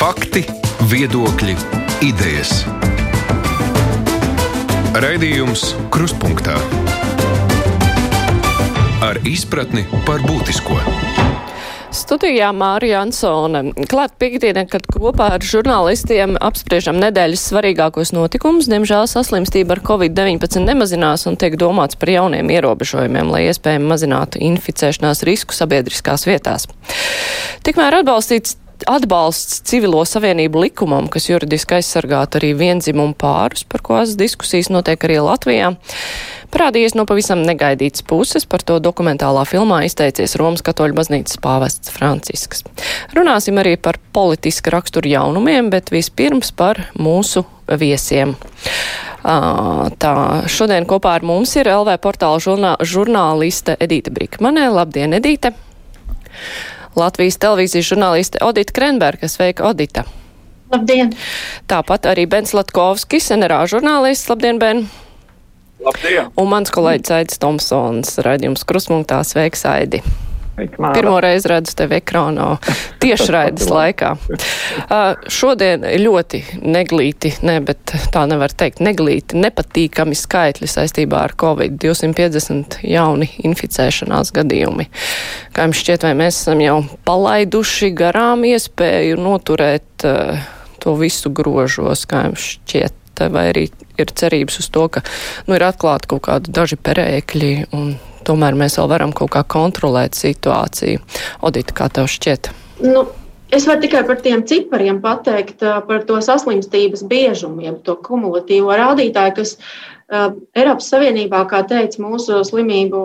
Fakti, viedokļi, idejas. Raidījums Krustpunktā ar izpratni par būtisko. Studijā Mārija Ansone. Klāt piekdienē, kad kopā ar žurnālistiem apspriežam nedēļas svarīgākos notikumus, diemžēl saslimstība ar covid-19 nemazinās un tiek domāts par jauniem ierobežojumiem, lai iespējami mazinātu inficēšanās risku sabiedriskās vietās. Tikmēr atbalstīts atbalsts civilo savienību likumam, kas juridiski aizsargātu arī vienzimumu pārus, par ko diskusijas notiek arī Latvijā. Parādījies no pavisam negaidītas puses, par to dokumentālā filmā izteicies Romas katoļu baznīcas pāvests Francisks. Runāsim arī par politiska rakstura jaunumiem, bet vispirms par mūsu viesiem. Tā, šodien kopā ar mums ir LV portāla žurnā, žurnāliste Edīta Brikmanē. Labdien, Edīte! Latvijas televīzijas žurnāliste Odita Krenberga. Sveika, Odita! Labdien! Tāpat arī Bens Latkovskis, NRA žurnālists. Labdien, Ben! Labdien! Un mans kolēģis Aidis Tomsons, raidījums Krusmunktā. Sveiks, Aidi! Pirmo reizi redzu tevi ekrānā tiešraides laikā. Uh, šodien ļoti neglīti, ne, bet tā nevar teikt, neglīti, nepatīkami skaitļi saistībā ar Covid. 250 jauni inficēšanās gadījumi. Kā jums šķiet, vai mēs esam jau palaiduši garām iespēju noturēt uh, to visu grožos, kā jums šķiet? Vai arī ir cerības uz to, ka nu, ir atklāti kaut kādi daži perēkļi un tomēr mēs vēl varam kaut kā kontrolēt situāciju. Odita, kā tev šķiet? Nu. Es varu tikai par tiem cipariem pateikt, par to saslimstības biežumiem, to kumulatīvo rādītāju, kas uh, Eiropas Savienībā, kā teica mūsu slimību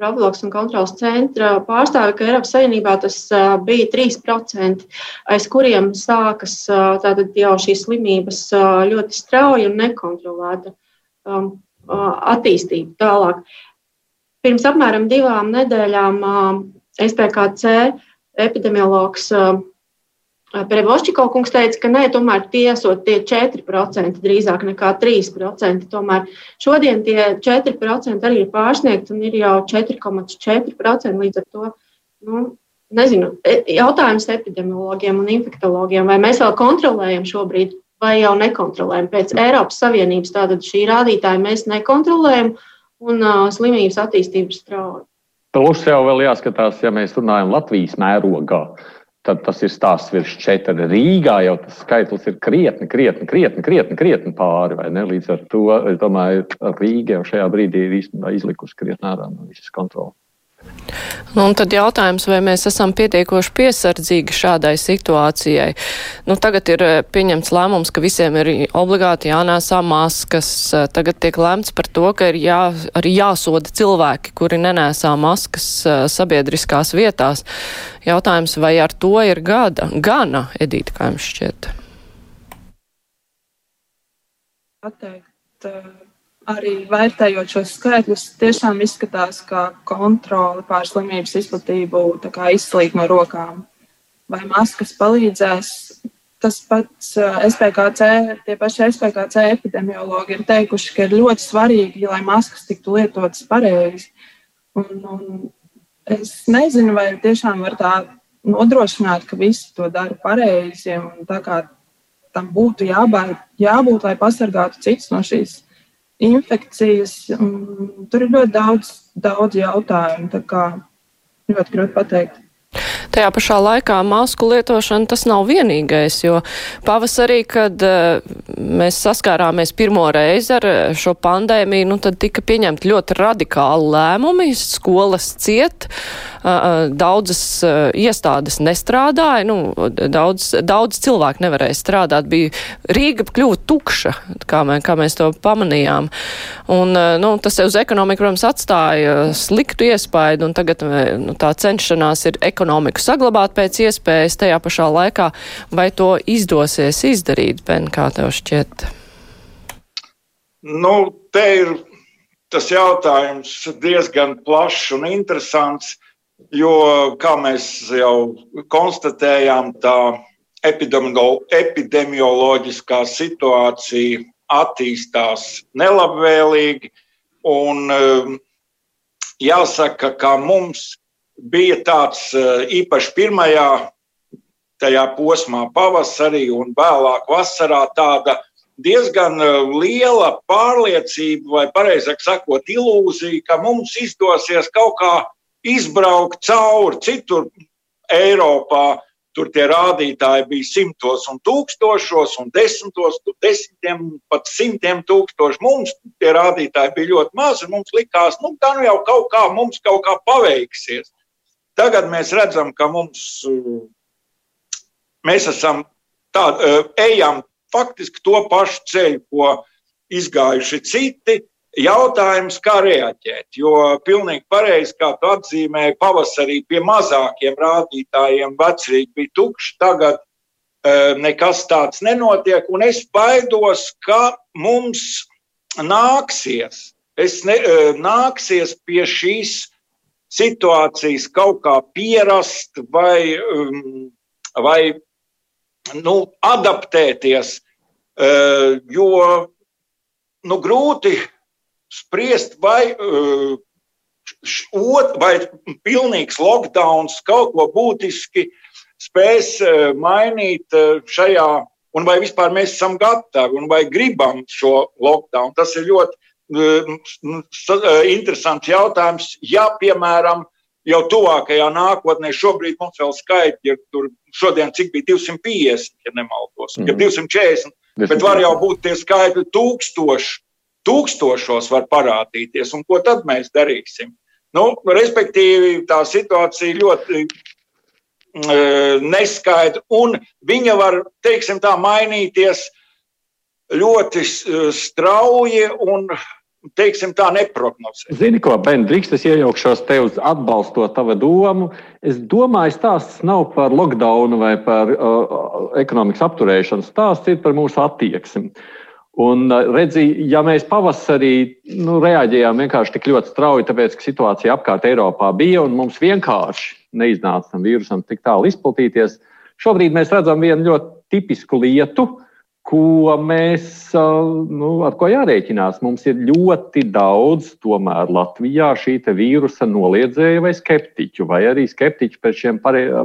profilaks un kontrols centra pārstāvi, ka Eiropas Savienībā tas uh, bija 3%, aiz kuriem sākas uh, tātad jau šīs slimības ļoti strauji un nekontrolēta um, attīstība tālāk. Pirms apmēram divām nedēļām SPKC epidemiologs Prevošķiko kungs teica, ka nē, tomēr tie esot tie 4% drīzāk nekā 3%. Tomēr šodien tie 4% arī ir pārsniegti un ir jau 4,4% līdz ar to. Nu, Nezinu, e, jautājums epidemiologiem un infektologiem, vai mēs vēl kontrolējam šobrīd, vai jau nekontrolējam. Pēc Eiropas Savienības tātad šī rādītāja mēs nekontrolējam, uh, un uh, slimības attīstības strauji. Plus jau vēl jāskatās, ja mēs runājam Latvijas mērogā, tad tas ir stāsts virs četri. Rīgā jau tas skaitlis ir krietni, krietni, krietni, krietni, krietni pāri. Līdz ar to, es domāju, Rīga jau šajā brīdī ir izlikusi krietni ārā no visas kontrolas. Nu, un tad jautājums, vai mēs esam pietiekoši piesardzīgi šādai situācijai. Nu, tagad ir eh, pieņemts lēmums, ka visiem ir obligāti jānēsā maskas. Eh, tagad tiek lēmts par to, ka ir jā, arī jāsoda cilvēki, kuri nenēsā maskas eh, sabiedriskās vietās. Jautājums, vai ar to ir gada, gana, Edīta, kā jums šķiet? Pateikt, arī vērtējot šos skaitļus, tiešām izskatās, ka kontrole pār slimības izplatību izslīd no rokām. Vai maskas palīdzēs? Tas pats eh, SPKC, tie paši SPKC epidemiologi ir teikuši, ka ir ļoti svarīgi, lai maskas tiktu lietotas pareizi. Un, un es nezinu, vai tiešām var tā nodrošināt, ka visi to dara pareizi. Tā kā tam būtu jābūt, jābūt lai pasargātu citus no šīs infekcijas. Tur ir ļoti daudz, daudz jautājumu. Ļoti grūti pateikt. Tajā pašā laikā masku lietošana tas nav vienīgais, jo pavasarī, kad uh, mēs saskārāmies pirmo reizi ar eh, šo pandēmiju, nu tad tika pieņemti ļoti radikāli lēmumi, skolas ciet, daudzas uh, iestādes nestrādāja, nu, daudz, daudz cilvēku nevarēja strādāt, bija Rīga kļuva tukša, kā, mē, kā mēs to pamanījām. Un, nu, tas uz ekonomiku, protams, atstāja sliktu iespaidu, un tagad nu, tā cenšanās ir ekonomiku saglabāt pēc iespējas tajā pašā laikā, vai to izdosies izdarīt, Ben, kā tev šķiet? Nu, te ir tas jautājums diezgan plašs un interesants, jo, kā mēs jau konstatējām, tā epidemioloģiskā situācija attīstās nelabvēlīgi. Un, um, jāsaka, ka mums bija tāds eh, īpaši pirmajā tajā posmā, pavasarī un vēlāk vasarā, tāda diezgan liela pārliecība, vai precīzāk sakot, ilūzija, ka mums izdosies kaut kā izbraukt cauri citur Eiropā. Tur tie rādītāji bija simtos un tūkstošos, un desmitos, desmitiem, pat simtiem tūkstoši. Mums tie rādītāji bija ļoti mazi. Mums likās, nu, tā nu jau kaut kā mums kaut kā paveiksies. Tagad mēs redzam, ka mums, mēs esam tādi, ejam faktiski to pašu ceļu, ko izgājuši citi. Jautājums, kā reaģēt, jo pilnīgi pareizi, kā tu atzīmēji, pavasarī pie mazākiem rādītājiem vecrīgi bija tukši, tagad e, nekas tāds nenotiek, un es baidos, ka mums nāksies, es ne, nāksies pie šīs situācijas kaut kā pierast vai, um, vai nu, adaptēties, e, jo nu, grūti spriest, vai, uh, vai pilnīgs lockdown kaut ko būtiski spēs uh, mainīt uh, šajā, un vai vispār mēs esam gatavi, un vai gribam šo lockdown. Tas ir ļoti interesants jautājums. Ja, piemēram, jau tuvākajā nākotnē, šobrīd mums vēl skaitļi ir tur, šodien cik bija 250, ja nemaldos, mm. ja 240, bet var jau būt tie skaitļi tūkstoši tūkstošos var parādīties, un ko tad mēs darīsim? Nu, respektīvi, tā situācija ļoti neskaidra, un viņa var, teiksim, tā mainīties ļoti strauji un, teiksim, tā neprognozējami. Zini, ko, Ben, drīkst es iejaukšos tev atbalstot tavu domu. Es domāju, stāsts nav par lockdownu vai par uh, ekonomikas apturēšanu. Stāsts ir par mūsu attieksmi. Uh, Un redzi, ja mēs pavasarī nu, reaģējām vienkārši tik ļoti strauji, tāpēc, ka situācija apkārt Eiropā bija un mums vienkārši neiznāca tam vīrusam tik tālu izplatīties, šobrīd mēs redzam vienu ļoti tipisku lietu, ko mēs, nu, ar ko jārēķinās. Mums ir ļoti daudz, tomēr Latvijā šī vīrusa noliedzēja vai skeptiķu, vai arī skeptiķu pēc šiem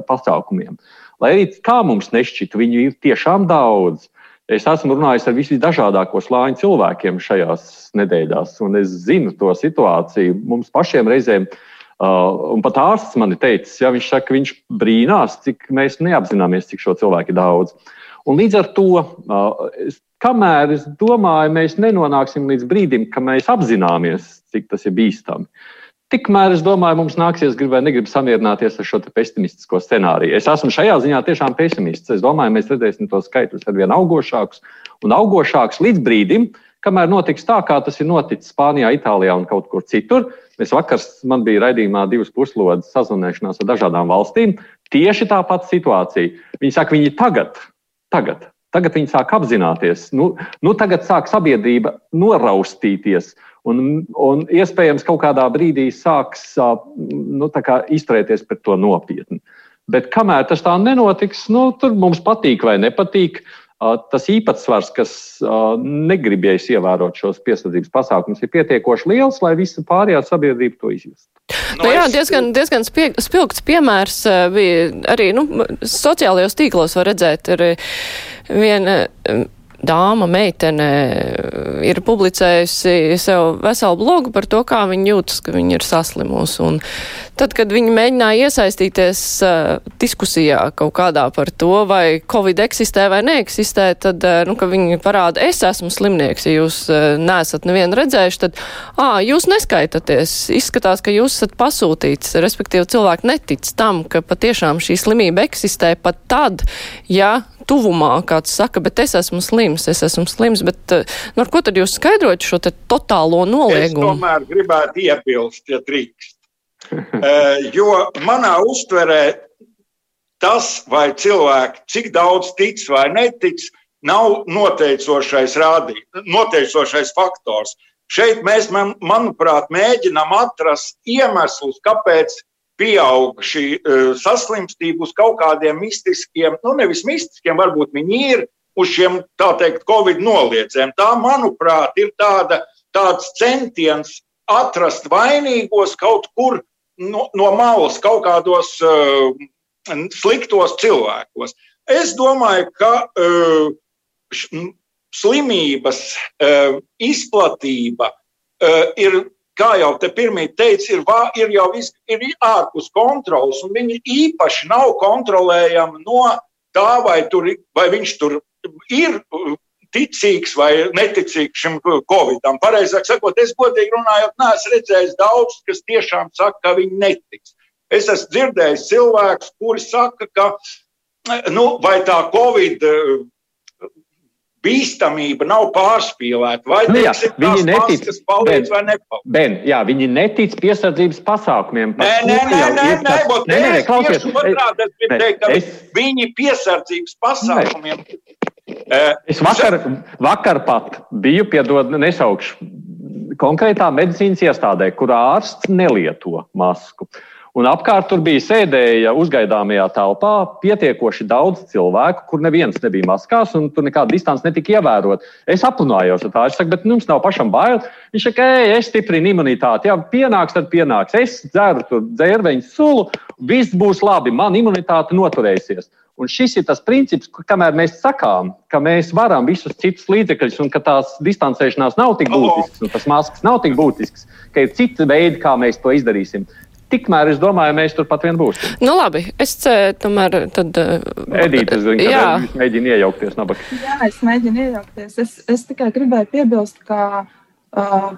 pasākumiem. Lai arī kā mums nešķitu, viņu ir tiešām daudz. Es esmu runājis ar visdažādāko slāņu cilvēkiem šajās nedēļās, un es zinu to situāciju. Mums pašiem reizēm, uh, un pat ārsts man ir teicis, ja viņš saka, ka viņš brīnās, cik mēs neapzināmies, cik šo cilvēku ir daudz. Un līdz ar to, kamēr es domāju, mēs nenonāksim līdz brīdim, kad mēs apzināmies, cik tas ir bīstami. Tikmēr es domāju, mums nāksies grib vai negrib samierināties ar šo pesimistisko scenāriju. Es esmu šajā ziņā tiešām pesimists. Es domāju, mēs redzēsim tos skaitļus ar vien augošākus un augošākus līdz brīdim, kamēr notiks tā, kā tas ir noticis Spānijā, Itālijā un kaut kur citur. Es vakar man bija raidījumā divas puslodes sazvanīšanās ar dažādām valstīm. Tieši tā pati situācija. Viņi saka, viņi tagad, tagad, tagad viņi sāk apzināties, nu, nu tagad sāk sabiedrība noraustīties. Un, un iespējams, kaut kādā brīdī sāks nu, izturēties pret to nopietni. Bet kamēr tas tā nenotiks, nu, tur mums patīk vai nepatīk. Tas īpatsvars, kas negribēs ievērot šos piesardzības pasākumus, ir pietiekoši liels, lai visa pārējā sabiedrība to izjustu. Nu, nu, jā, diezgan, diezgan spie, spilgts piemērs bija arī nu, sociālajos tīklos, var redzēt, ir viena dāma, meitene ir publicējusi sev veselu blogu par to, kā viņa jūtas, ka viņa ir saslimusi. Un tad, kad viņa mēģināja iesaistīties uh, diskusijā kaut kādā par to, vai Covid eksistē vai neeksistē, tad, uh, nu, ka viņi parāda, es esmu slimnieks, ja jūs uh, neesat nevienu redzējuši, tad, ā, jūs neskaitaties. Izskatās, ka jūs esat pasūtīts, respektīvi cilvēki netic tam, ka patiešām šī slimība eksistē pat tad, ja tuvumā kāds saka, bet es esmu slims, es esmu slims, bet eh, nu, ar ko tad jūs skaidrojat šo totālo noliegumu? Es tomēr gribētu iebilst, ja drīkst. uh, jo manā uztverē tas, vai cilvēki cik daudz tic vai netic, nav noteicošais rādīt, noteicošais faktors. Šeit mēs, man, manuprāt, mēģinām atrast iemeslus, kāpēc pieaug šī uh, saslimstība uz kaut kādiem mistiskiem, nu, nevis mistiskiem, varbūt viņi ir uz šiem, tā teikt, covid noliedzēm. Tā, manuprāt, ir tāda, tāds centiens atrast vainīgos kaut kur no, no malas, kaut kādos uh, sliktos cilvēkos. Es domāju, ka uh, slimības uh, izplatība uh, ir kā jau te pirmie teica, ir, ir jau vis, ir ārpus kontrolas, un viņi īpaši nav kontrolējami no tā, vai, tur, vai viņš tur ir ticīgs vai neticīgs šim covidam. Pareizāk sakot, es godīgi runājot, neesmu redzējis daudz, kas tiešām saka, ka viņi netiks. Es esmu dzirdējis cilvēkus, kuri saka, ka nu, vai tā covid bīstamība nav pārspīlēta. Vai nu, jā, teiksim, viņi netic, maskas palīdz ben, vai nepalīdz? Ben, jā, viņi netic piesardzības pasākumiem. Nē, nē, nē, nē, nē, tas, nē, nē, nē, klausies. Otrādi, es gribu teikt, ka es, viņi piesardzības pasākumiem. Nē. Es vakar, vakar pat biju, piedod, nesaukšu konkrētā medicīnas iestādē, kur ārsts nelieto masku. Uh, Un apkārt tur bija sēdēja uzgaidāmajā telpā pietiekoši daudz cilvēku, kur neviens nebija maskās, un tur nekāda distance netika ievērota. Es aprunājos ar tādu, bet nu, jums nav pašam bail. Viņš saka, ej, es stiprinu imunitāti. Jā, pienāks, tad pienāks. Es dzeru tur dzērveņu sulu, viss būs labi, man imunitāte noturēsies. Un šis ir tas princips, ka kamēr mēs sakām, ka mēs varam visus citus līdzekļus, un ka tās distancēšanās nav tik būtisks, un tas maskas nav tik būtisks, ka ir citi veidi, kā mēs to izdarīsim. Tikmēr es domāju, mēs turpat vien būsim. Nu labi, es tomēr tad. Edīte, es zinu, ka jūs mēģina iejaukties nabaga. Jā, es mēģinu iejaukties. Es, es tikai gribēju piebilst, ka uh,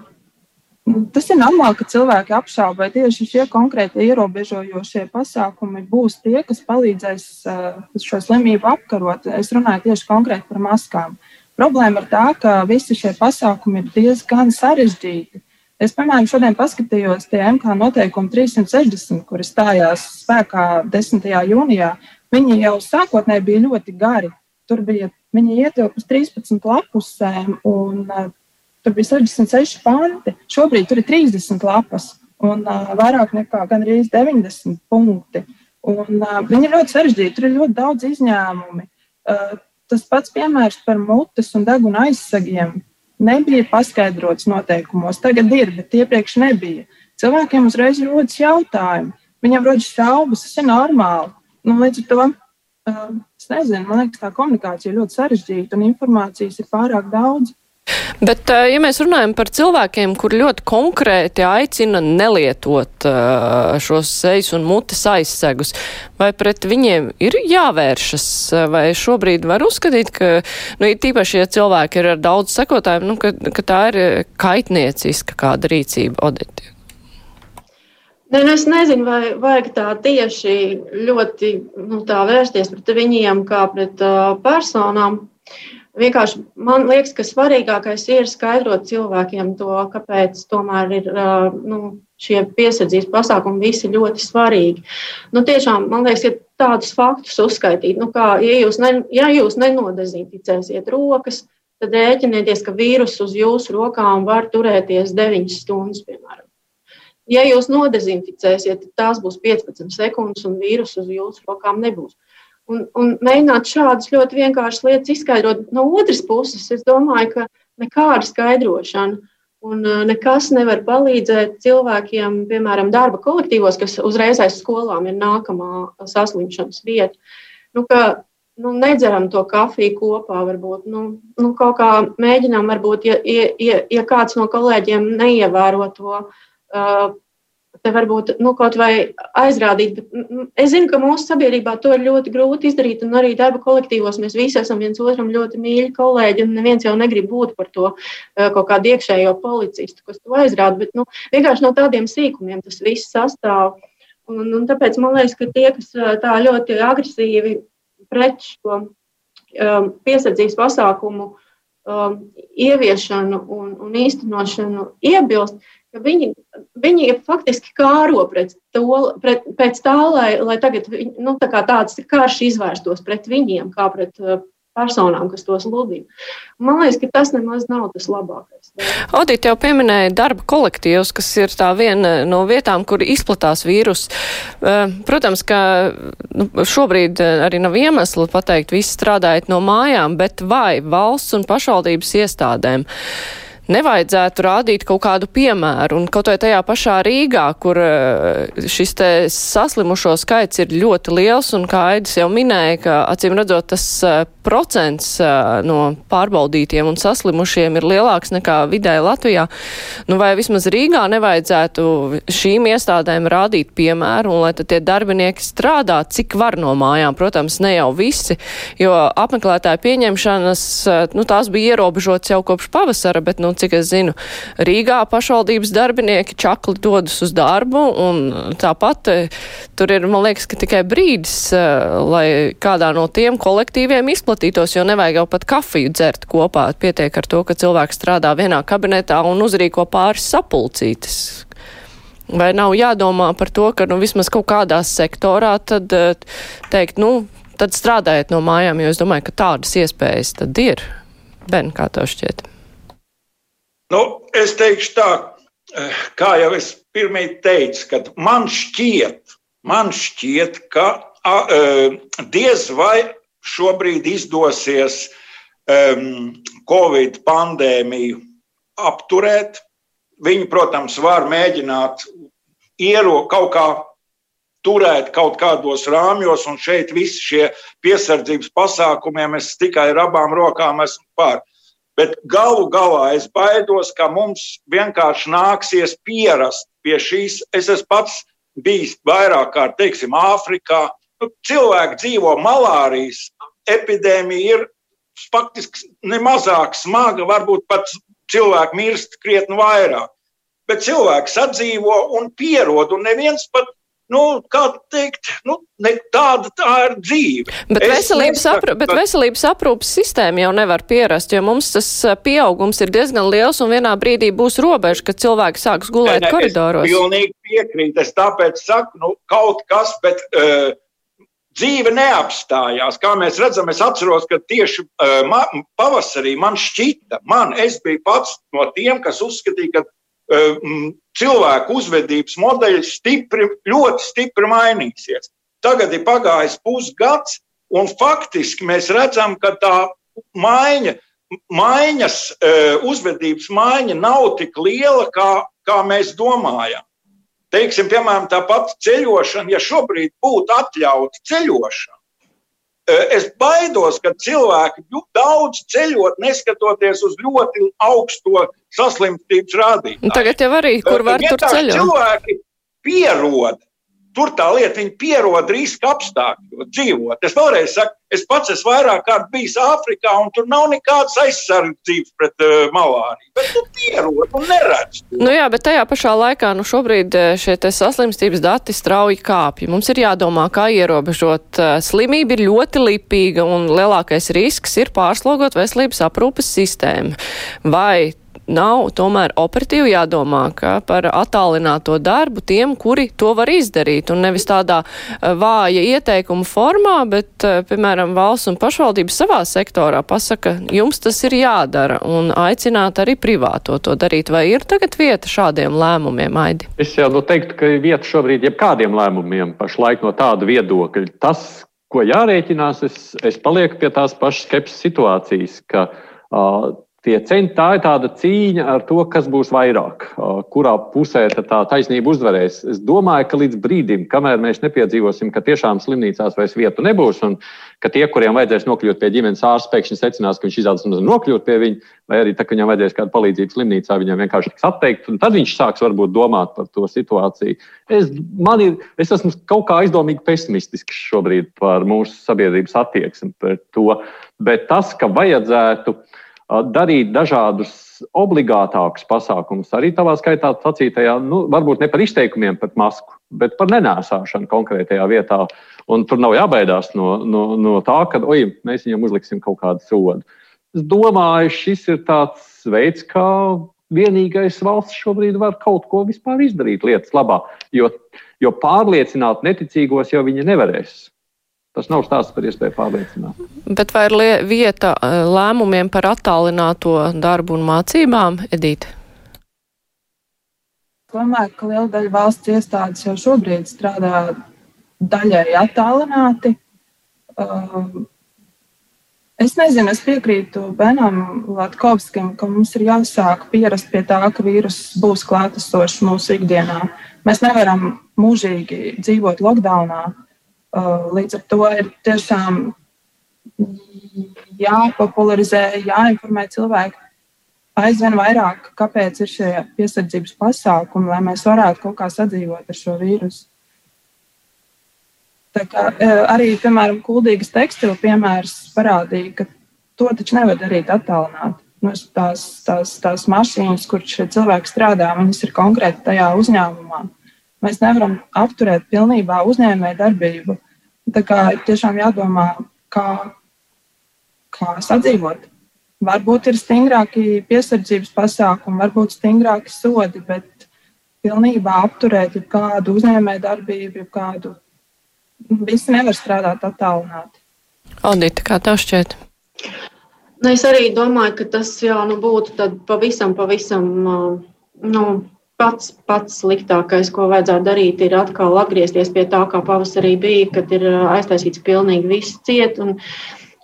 tas ir normāli, ka cilvēki apšauba, vai tieši šie konkrēti ierobežojošie pasākumi būs tie, kas palīdzēs uh, šo slimību apkarot. Es runāju tieši konkrēti par maskām. Problēma ir tā, ka visi šie pasākumi ir diezgan sarežģīti. Es, piemēram, šodien paskatījos tie MK noteikumi 360, kuri stājās spēkā 10. jūnijā. Viņi jau sākotnēji bija ļoti gari. Tur bija, viņi ietilpa uz 13 lapusēm, un uh, tur bija 66 panti. Šobrīd tur ir 30 lapas un uh, vairāk nekā gandrīz 90 punkti. Un, uh, viņi ir ļoti sarežģīti, tur ir ļoti daudz izņēmumi. Uh, tas pats piemērs par mutes un deguna aizsegiem nebija paskaidrots noteikumos. Tagad ir, bet iepriekš nebija. Cilvēkiem uzreiz rodas jautājumi. Viņam rodas šaubas, tas ir normāli. Nu, līdz ar to es nezinu, man liekas, tā komunikācija ir ļoti sarežģīta un informācijas ir pārāk daudz. Bet, eh, ja mēs runājam par cilvēkiem, kur ļoti konkrēti aicina nelietot eh, šos sejas un mutes aizsegus, vai pret viņiem ir jāvēršas, vai šobrīd var uzskatīt, ka, nu, ir tīpaši, ja cilvēki ir ar daudz sekotājiem, nu, ka, ka tā ir kaitnieciska kāda rīcība, Odeti? Ne, nu es nezinu, vai vajag tā tieši ļoti nu, tā vērsties pret viņiem kā pret uh, personām. Uh, Vienkārši man liekas, ka svarīgākais ir skaidrot cilvēkiem to, kāpēc tomēr ir nu, šie piesardzības pasākumi visi ļoti svarīgi. Nu, tiešām, man liekas, ir tādus faktus uzskaitīt, nu, kā, ja jūs, ne, ja jūs nenodezinficēsiet rokas, tad rēķinieties, ka vīrus uz jūsu rokām var turēties 9 stundas, piemēram. Ja jūs nodezinficēsiet, tad tās būs 15 sekundes, un vīrus uz jūsu rokām nebūs un, un mēģināt šādas ļoti vienkāršas lietas izskaidrot. No otras puses, es domāju, ka nekāda skaidrošana un uh, nekas nevar palīdzēt cilvēkiem, piemēram, darba kolektīvos, kas uzreiz aiz skolām ir nākamā saslimšanas vieta. Nu, ka, nu, nedzeram to kafiju kopā, varbūt nu, nu, kaut kā mēģinām, varbūt, ja, ja, ja kāds no kolēģiem neievēro to uh, te varbūt nu, kaut vai aizrādīt. Es zinu, ka mūsu sabiedrībā to ir ļoti grūti izdarīt, un arī darba kolektīvos mēs visi esam viens otram ļoti mīļi kolēģi, un neviens jau negrib būt par to eh, kaut kādu iekšējo policistu, kas to aizrāda. Bet nu, vienkārši no tādiem sīkumiem tas viss sastāv. Un, un tāpēc man liekas, ka tie, kas eh, tā ļoti agresīvi pret šo um, piesardzības pasākumu um, ieviešanu un, un īstenošanu iebilst, viņi, viņi faktiski kāro pret to, pret, pēc tā, lai, lai tagad nu, tā tāds karš izvērstos pret viņiem, kā pret uh, personām, kas to sludina. Man liekas, ka tas nemaz nav tas labākais. Audīt jau pieminēja darba kolektīvs, kas ir tā viena no vietām, kur izplatās vīrus. Uh, protams, ka nu, šobrīd uh, arī nav iemesli pateikt, visi strādājot no mājām, bet vai valsts un pašvaldības iestādēm nevajadzētu rādīt kaut kādu piemēru. Un kaut vai tajā pašā Rīgā, kur eh, šis te saslimušo skaits ir ļoti liels, un kā Aidis jau minēja, ka acīm redzot tas eh, procents eh, no pārbaudītiem un saslimušiem ir lielāks nekā vidēji Latvijā. Nu, vai vismaz Rīgā nevajadzētu šīm iestādēm rādīt piemēru, un lai tad tie darbinieki strādā, cik var no mājām. Protams, ne jau visi, jo apmeklētāju pieņemšanas, nu, tās bija ierobežotas jau kopš pavasara, bet, nu, cik es zinu, Rīgā pašvaldības darbinieki čakli dodas uz darbu, un tāpat e, tur ir, man liekas, ka tikai brīdis, e, lai kādā no tiem kolektīviem izplatītos, jo nevajag jau pat kafiju dzert kopā. Pietiek ar to, ka cilvēks strādā vienā kabinetā un uzrīko pāris sapulcītes. Vai nav jādomā par to, ka nu, vismaz kaut kādā sektorā tad teikt, nu, tad strādājiet no mājām, jo es domāju, ka tādas iespējas tad ir. Ben, kā tev šķiet? Nu, es teikšu tā, eh, kā jau es pirmie teicu, ka man šķiet, man šķiet ka a, eh, diez vai šobrīd izdosies um, Covid pandēmiju apturēt. Viņi, protams, var mēģināt iero kaut kā turēt kaut kādos rāmjos, un šeit visi šie piesardzības pasākumiem es tikai ar abām rokām esmu pār. Bet galu galā es baidos, ka mums vienkārši nāksies pierast pie šīs. Es esmu pats bijis vairāk kārt, teiksim, Āfrikā. Nu, cilvēki dzīvo malārijas epidēmija, ir faktiski nemazāk smaga, varbūt pat cilvēki mirst krietni vairāk. Bet cilvēks sadzīvo un pierod, un neviens pat nu, kā teikt, nu, tāda tā ir dzīve. Bet veselības, apru, bet veselības aprūpas sistēma jau nevar pierast, jo mums tas pieaugums ir diezgan liels un vienā brīdī būs robeža, kad cilvēki sāks gulēt ne, ne, koridoros. Es pilnīgi piekrītu, es tāpēc saku, nu, kaut kas, bet. Uh, Dzīve neapstājās. Kā mēs redzam, es atceros, ka tieši uh, ma, pavasarī man šķita, man, es biju pats no tiem, kas uzskatīja, ka cilvēku uzvedības modeļi stipri, ļoti stipri mainīsies. Tagad ir pagājis pusgads, un faktiski mēs redzam, ka tā maiņa, maiņas, e, uzvedības maiņa nav tik liela, kā, kā mēs domājam. Teiksim, piemēram, tā pati ceļošana, ja šobrīd būtu atļauta ceļošana, Es baidos, ka cilvēki daudz ceļot, neskatoties uz ļoti augsto saslimstības rādītāju. Tagad jau arī, kur var tur ceļot. Cilvēki pierod Tur tā lieta, viņi pierod riska apstākļos dzīvot. Es vēlreiz saku, es pats esmu vairāk kārt bijis Āfrikā, un tur nav nekādas aizsardzības pret uh, malāriju. Bet tu pierod un neredz. Nu jā, bet tajā pašā laikā, nu šobrīd uh, šie saslimstības dati strauji kāpj. Mums ir jādomā, kā ierobežot. Uh, slimība ir ļoti lipīga, un lielākais risks ir pārslogot veselības aprūpes sistēmu. Vai nav tomēr operatīvi jādomā par attālināto darbu tiem, kuri to var izdarīt, un nevis tādā e, vāja ieteikuma formā, bet, e, piemēram, valsts un pašvaldības savā sektorā pasaka, jums tas ir jādara, un aicināt arī privāto to darīt. Vai ir tagad vieta šādiem lēmumiem, Aidi? Es jau nu teiktu, ka ir vieta šobrīd jebkādiem lēmumiem pašlaik no tāda viedokļa. Tas, ko jārēķinās, es, es palieku pie tās pašas skepses situācijas, ka uh, tie centi, tā ir tāda cīņa ar to, kas būs vairāk, kurā pusē tā taisnība uzvarēs. Es domāju, ka līdz brīdim, kamēr mēs nepiedzīvosim, ka tiešām slimnīcās vairs vietu nebūs, un ka tie, kuriem vajadzēs nokļūt pie ģimenes ārsta, pēkšņi secinās, ka viņš izrādās nokļūt pie viņa, vai arī tā, ka viņam vajadzēs kādu palīdzību slimnīcā, viņam vienkārši tiks atteikt, un tad viņš sāks varbūt domāt par to situāciju. Es, ir, es esmu kaut kā aizdomīgi pesimistisks šobrīd par mūsu sabiedrības attieksmi pret to, bet tas, ka vajadzētu darīt dažādus obligātākus pasākumus, arī tavā skaitā sacītajā, nu, varbūt ne par izteikumiem par masku, bet par nenēsāšanu konkrētajā vietā. Un tur nav jābaidās no, no, no tā, ka oj, mēs viņam uzliksim kaut kādu sodu. Es domāju, šis ir tāds veids, kā vienīgais valsts šobrīd var kaut ko vispār izdarīt lietas labā, jo, jo pārliecināt neticīgos jau viņi nevarēs. Tas nav stāsts par iespēju pārliecināt. Bet vai ir vieta eh, lēmumiem par attālināto darbu un mācībām, Edita? Domāju, ka liela daļa valsts iestādes jau šobrīd strādā daļai attālināti. Um, Es nezinu, es piekrītu Benam Latkovskim, ka mums ir jāsāk pierast pie tā, ka vīruss būs klātesošs mūsu ikdienā. Mēs nevaram mūžīgi dzīvot lockdownā. Uh, līdz ar to ir tiešām jāpopularizē, jāinformē cilvēki aizvien vairāk, kāpēc ir šie piesardzības pasākumi, lai mēs varētu kaut kā sadzīvot ar šo vīrusu. Tā kā, e, arī, piemēram, kuldīgas tekstilu piemērs parādīja, ka to taču nevar darīt attālināti. Nu, tās, tās, tās mašīnas, kur šie cilvēki strādā, viņas ir konkrēti tajā uzņēmumā. Mēs nevaram apturēt pilnībā uzņēmēju darbību. Tā kā ir tiešām jādomā, kā, kā sadzīvot. Varbūt ir stingrāki piesardzības pasākumi, varbūt stingrāki sodi, bet pilnībā apturēt kādu uzņēmēju darbību, kādu visi nevar strādāt attālināti. Audita, kā tev šķiet? Nu, es arī domāju, ka tas jau nu, būtu pavisam, pavisam nu, pats, pats sliktākais, ko vajadzētu darīt, ir atkal atgriezties pie tā, kā pavasarī bija, kad ir aiztaisīts pilnīgi viss ciet. Un,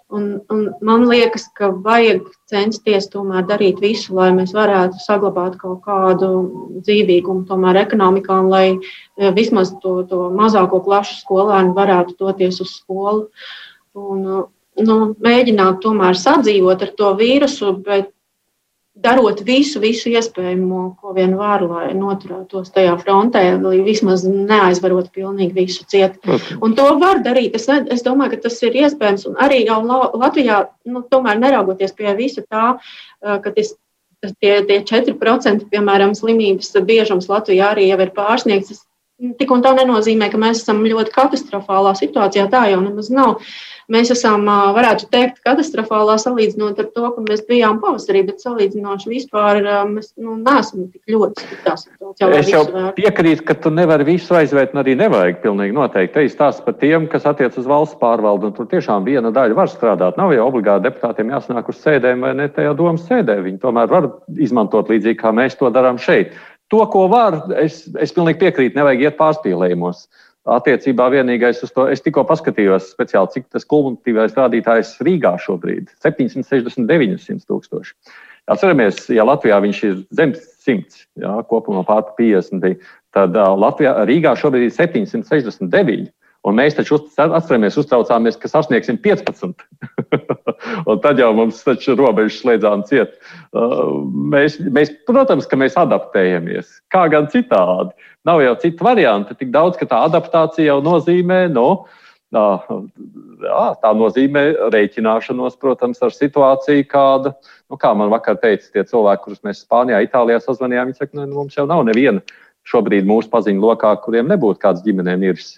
Un, un man liekas, ka vajag censties tomēr darīt visu, lai mēs varētu saglabāt kaut kādu dzīvīgumu tomēr ekonomikā, un lai vismaz to, to mazāko klašu skolēnu varētu doties uz skolu. Un, nu, mēģināt tomēr sadzīvot ar to vīrusu, bet darot visu, visu iespējamo, ko vien var, lai noturētos tajā frontē, lai vismaz neaizvarot pilnīgi visu ciet. Un to var darīt. Es, ne, es domāju, ka tas ir iespējams. Un arī jau Latvijā, nu, tomēr neraugoties pie visa tā, ka tas, tie, tie 4% piemēram slimības biežums Latvijā arī jau ir pārsniegts. Tik un tā nenozīmē, ka mēs esam ļoti katastrofālā situācijā. Tā jau nemaz nav. Mēs esam, varētu teikt, katastrofālā salīdzinot ar to, ka mēs bijām pavasarī, bet salīdzinoši vispār mēs nu, neesam tik ļoti sliktā situācijā. Es jau piekrītu, ka tu nevari visu aizvērt, un arī nevajag pilnīgi noteikti. Te ir stāsts par tiem, kas attiec uz valsts pārvaldu, un tur tiešām viena daļa var strādāt. Nav jau obligāti deputātiem jāsnāk uz sēdēm vai ne tajā domas sēdē. Viņi tomēr var izmantot līdzīgi, kā mēs to darām šeit. To, ko var, es, es pilnīgi piekrītu, nevajag iet pārspīlējumos. Attiecībā vienīgais uz to, es tikko paskatījos speciāli, cik tas kumulatīvais rādītājs Rīgā šobrīd - 769 tūkstoši. Atceramies, ja Latvijā viņš ir zem 100, jā, kopumā pār 50, tad Latvijā, Rīgā šobrīd ir 769. Un mēs taču atceramies, uztraucāmies, ka sasniegsim 15. un tad jau mums taču robežas slēdzām ciet. Uh, mēs, mēs, protams, ka mēs adaptējamies. Kā gan citādi? Nav jau citu variantu. Tik daudz, ka tā adaptācija jau nozīmē, nu, jā, tā nozīmē rēķināšanos, protams, ar situāciju, kāda, nu, kā man vakar teica, tie cilvēki, kurus mēs Spānijā, Itālijā sazvanījām, viņi saka, nu, mums jau nav neviena šobrīd mūsu paziņu lokā, kuriem nebūtu kāds ģimenē miris.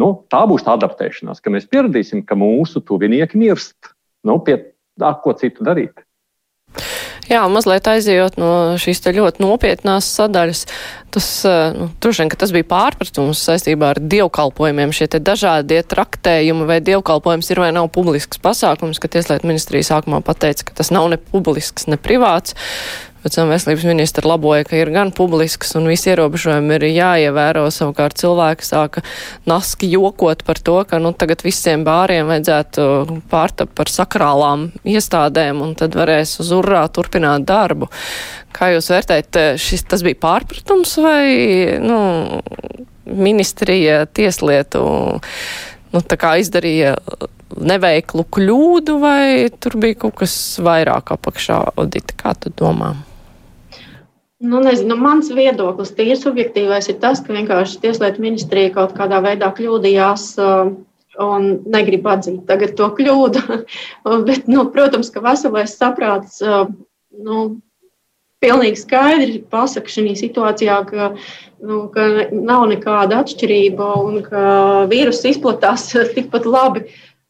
Nu, tā būs tā adaptēšanās, ka mēs pieradīsim, ka mūsu tuvinieki mirst. Nu, pie tā, ko citu darīt. Jā, mazliet aizejot no šīs ļoti nopietnās sadaļas, tas, eh, nu, vien, tas bija pārpratums saistībā ar dievkalpojumiem. Šie dažādie traktējumi, vai dievkalpojums ir vai nav publisks pasākums, ka Tieslietu ministrija sākumā pateica, ka tas nav ne publisks, ne privāts. Pēc tam veselības ministra laboja, ka ir gan publisks un visi ierobežojumi ir jāievēro. Savukārt cilvēki sāka naski jokot par to, ka nu, tagad visiem bāriem vajadzētu pārtapt par sakrālām iestādēm un tad varēs uz urā turpināt darbu. Kā jūs vērtējat, šis tas bija pārpratums vai nu, ministrija tieslietu nu, izdarīja neveiklu kļūdu, vai tur bija kaut kas vairāk apakšā, Odita, kā tu domā? Nu, nezinu, mans viedoklis, tīri subjektīvais, ir tas, ka vienkārši Tieslietu ministrija kaut kādā veidā kļūdījās un negrib atzīt tagad to kļūdu. Bet, nu, protams, ka veselais saprāts nu, pilnīgi skaidri pasaka šajā situācijā, ka, nu, ka nav nekāda atšķirība un ka vīruss izplatās tikpat labi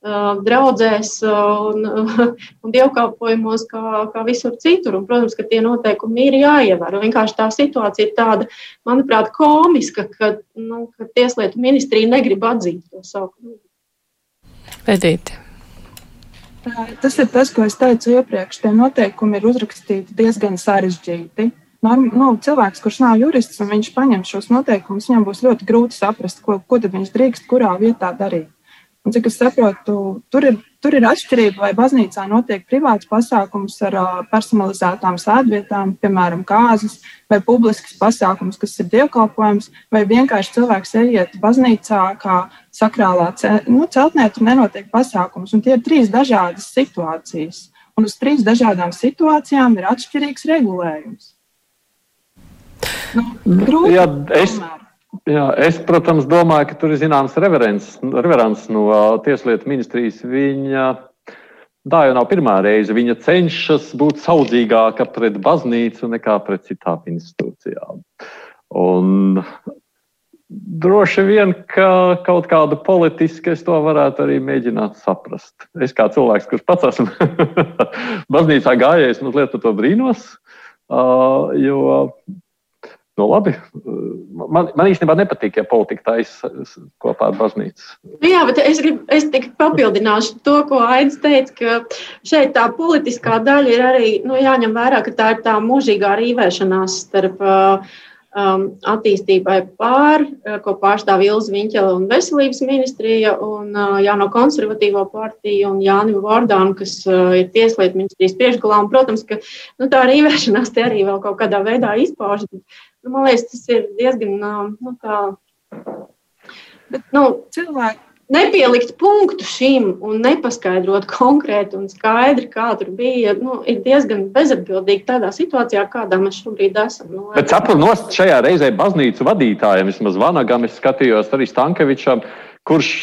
draudzēs un, un dievkalpojumos kā, kā visur citur. Un, protams, ka tie noteikumi ir jāievēro. Vienkārši tā situācija ir tāda, manuprāt, komiska, ka, nu, ka Tieslietu ministrija negrib atzīt to savu kļūdu. Edīti. Tas ir tas, ko es teicu iepriekš. Tie noteikumi ir uzrakstīti diezgan sarežģīti. Norm, nu, cilvēks, kurš nav jurists, un viņš paņem šos noteikumus, viņam būs ļoti grūti saprast, ko, ko viņš drīkst kurā vietā darīt. Un, cik es saprotu, tur ir, tur ir atšķirība, vai baznīcā notiek privāts pasākums ar personalizētām sēdvietām, piemēram, kāzas, vai publisks pasākums, kas ir dievkalpojums, vai vienkārši cilvēks ejiet baznīcā kā sakrālā nu, celtnē, tur nenotiek pasākums. Un tie ir trīs dažādas situācijas. Un uz trīs dažādām situācijām ir atšķirīgs regulējums. Nu, grūti, Jā, es, tomēr. Jā, es, protams, domāju, ka tur ir zināms reverents, reverents no Tieslietu ministrijas. Viņa tā jau nav pirmā reize. Viņa cenšas būt saudzīgāka pret baznīcu nekā pret citām institūcijām. Un droši vien, ka kaut kādu politisku es to varētu arī mēģināt saprast. Es kā cilvēks, kurš pats esmu baznīcā gājējis, mazliet par to brīnos. Uh, jo Nu, labi. Man, man īstenībā nepatīk, ja politika taisa kopā ar baznīcu. Nu jā, bet es, grib, es tikai papildināšu to, ko Aits teica, ka šeit tā politiskā daļa ir arī nu, jāņem vērā, ka tā ir tā mūžīgā rīvēšanās starp uh, um, attīstībai pār, uh, ko pārstāv Ilza Viņķela un Veselības ministrija, un uh, Jāno konservatīvo partiju un Jāni Vordānu, kas uh, ir tieslietu ministrijas priekšgalā. Un, protams, ka nu, tā rīvēšanās te arī vēl kaut kādā veidā izpaužas. Nu, man liekas, tas ir diezgan nu, tā. Bet, nu, cilvēki nepielikt punktu šim un nepaskaidrot konkrēti un skaidri, kā tur bija, nu, ir diezgan bezatbildīgi tādā situācijā, kādā mēs šobrīd esam. Nu, Bet saprotu, nost šajā reizē baznīcu vadītājiem, vismaz Vanagam, es skatījos arī Stankevičam, kurš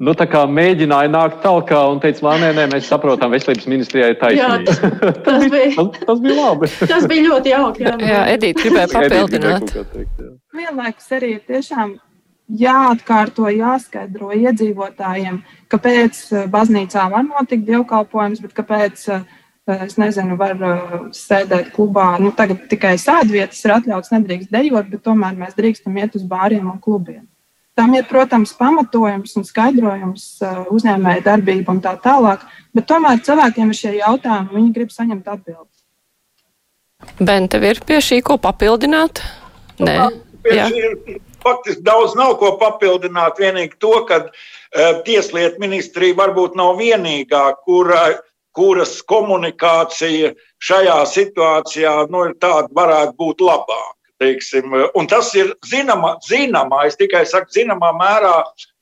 nu, mēģināja nākt tālāk un teica, nē, nē, mēs saprotam, veselības ministrijai ir taisnība. Jā, tas, bija, tas, tas bija labi. tas bija ļoti jauki. Jā, jā Edita gribēja papildināt. Vienlaikus arī ir tiešām jāatkārto, jāskaidro iedzīvotājiem, kāpēc eh, baznīcā var notikt dievkalpojums, bet kāpēc, eh, es nezinu, var eh, sēdēt klubā. Nu, tagad tikai sēdvietas ir atļauts, nedrīkst dejot, bet tomēr mēs drīkstam iet uz bāriem un klubiem. Tam ir, protams, pamatojums un skaidrojums, uzņēmēja darbība un tā tālāk, bet tomēr cilvēkiem ir šie jautājumi, viņi grib saņemt atbildes. Ben, tev ir pie šī ko papildināt? Nē, šī, faktiski daudz nav ko papildināt. Vienīgi to, ka uh, Tieslietu ministrija varbūt nav vienīgā, kur, uh, kuras komunikācija šajā situācijā nu, tāda varētu būt labāka. Teiksim, un tas ir zināmā, zināmā, es tikai saku, zināmā mērā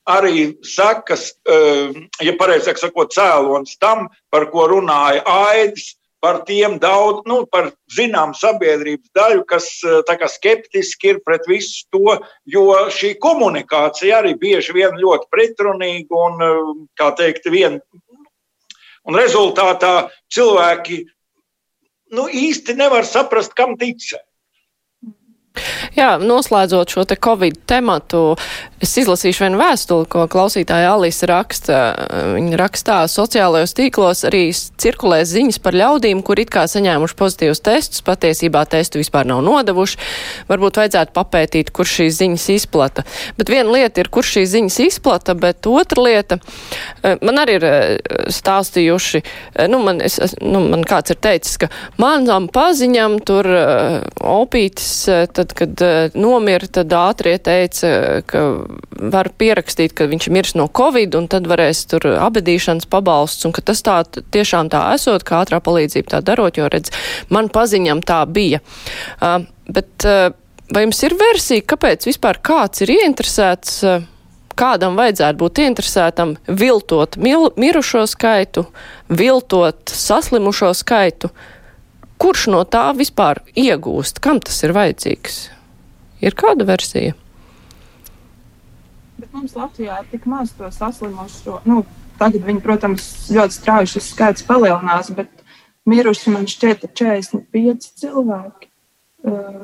arī sakas, eh, ja pareizāk sakot, cēlonis tam, par ko runāja Aidis, par tiem daudz, nu, par zinām sabiedrības daļu, kas eh, kā, skeptiski ir pret visu to, jo šī komunikācija arī bieži vien ļoti pretrunīga un, eh, kā teikt, vien, un rezultātā cilvēki nu, īsti nevar saprast, kam ticēt. Jā, noslēdzot šo te Covid tematu, es izlasīšu vienu vēstuli, ko klausītāja Alisa raksta. Viņa rakstā sociālajos tīklos arī cirkulē ziņas par ļaudīm, kur it kā saņēmuši pozitīvus testus, patiesībā testu vispār nav nodevuši. Varbūt vajadzētu papētīt, kur šīs ziņas izplata. Bet viena lieta ir, kur šīs ziņas izplata, bet otra lieta, eh, man arī ir eh, stāstījuši, eh, nu, man, es, nu, man kāds ir teicis, ka manam paziņam tur opītis, tad, kad uh, nomira, tad ātrie teica, ka var pierakstīt, ka viņš mirs no covid, un tad varēs tur abedīšanas pabalsts, un ka tas tā tiešām tā esot, kā ātrā palīdzība tā darot, jo redz, man paziņam tā bija. Uh, bet uh, vai jums ir versija, kāpēc vispār kāds ir ieinteresēts? Uh, kādam vajadzētu būt interesētam viltot mil, mirušo skaitu, viltot saslimušo skaitu, kurš no tā vispār iegūst, kam tas ir vajadzīgs? Ir kāda versija? Bet mums Latvijā ir tik maz to saslimušo. Nu, tagad viņi, protams, ļoti strauji šis skaits palielinās, bet miruši man šķiet 45 cilvēki. Uh,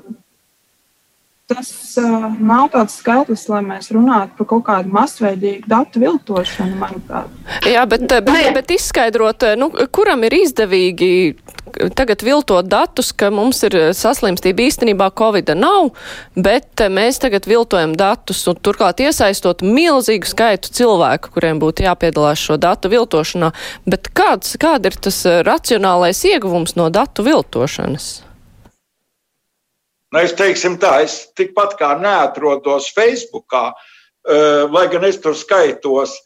tas uh, nav tāds skaitlis, lai mēs runātu par kaut kādu masveidīgu datu viltošanu, manuprāt. Jā, bet, bet, bet izskaidrot, nu, kuram ir izdevīgi tagad viltot datus, ka mums ir saslimstība īstenībā Covid nav, bet mēs tagad viltojam datus un turklāt iesaistot milzīgu skaitu cilvēku, kuriem būtu jāpiedalās šo datu viltošanā. Bet kāds, kāda ir tas racionālais ieguvums no datu viltošanas? Nu, es teiksim tā, es tikpat kā neatrodos Facebookā, lai gan es tur skaitos,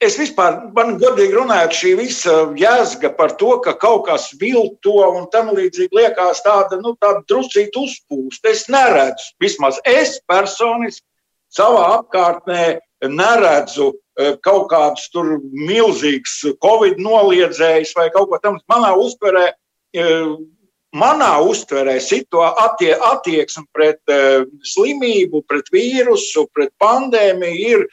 Es vispār, man godīgi runājot, šī visa jēzga par to, ka kaut kas vilto un tam līdzīgi liekas tāda, nu, tāda druscīt uzpūst. Es neredzu, vismaz es personiski savā apkārtnē neredzu kaut kādus tur milzīgus covid noliedzējus vai kaut ko tamdu. Manā uztverē manā uztverē attie, attieksme pret uh, slimību, pret vīrusu, pret pandēmiju ir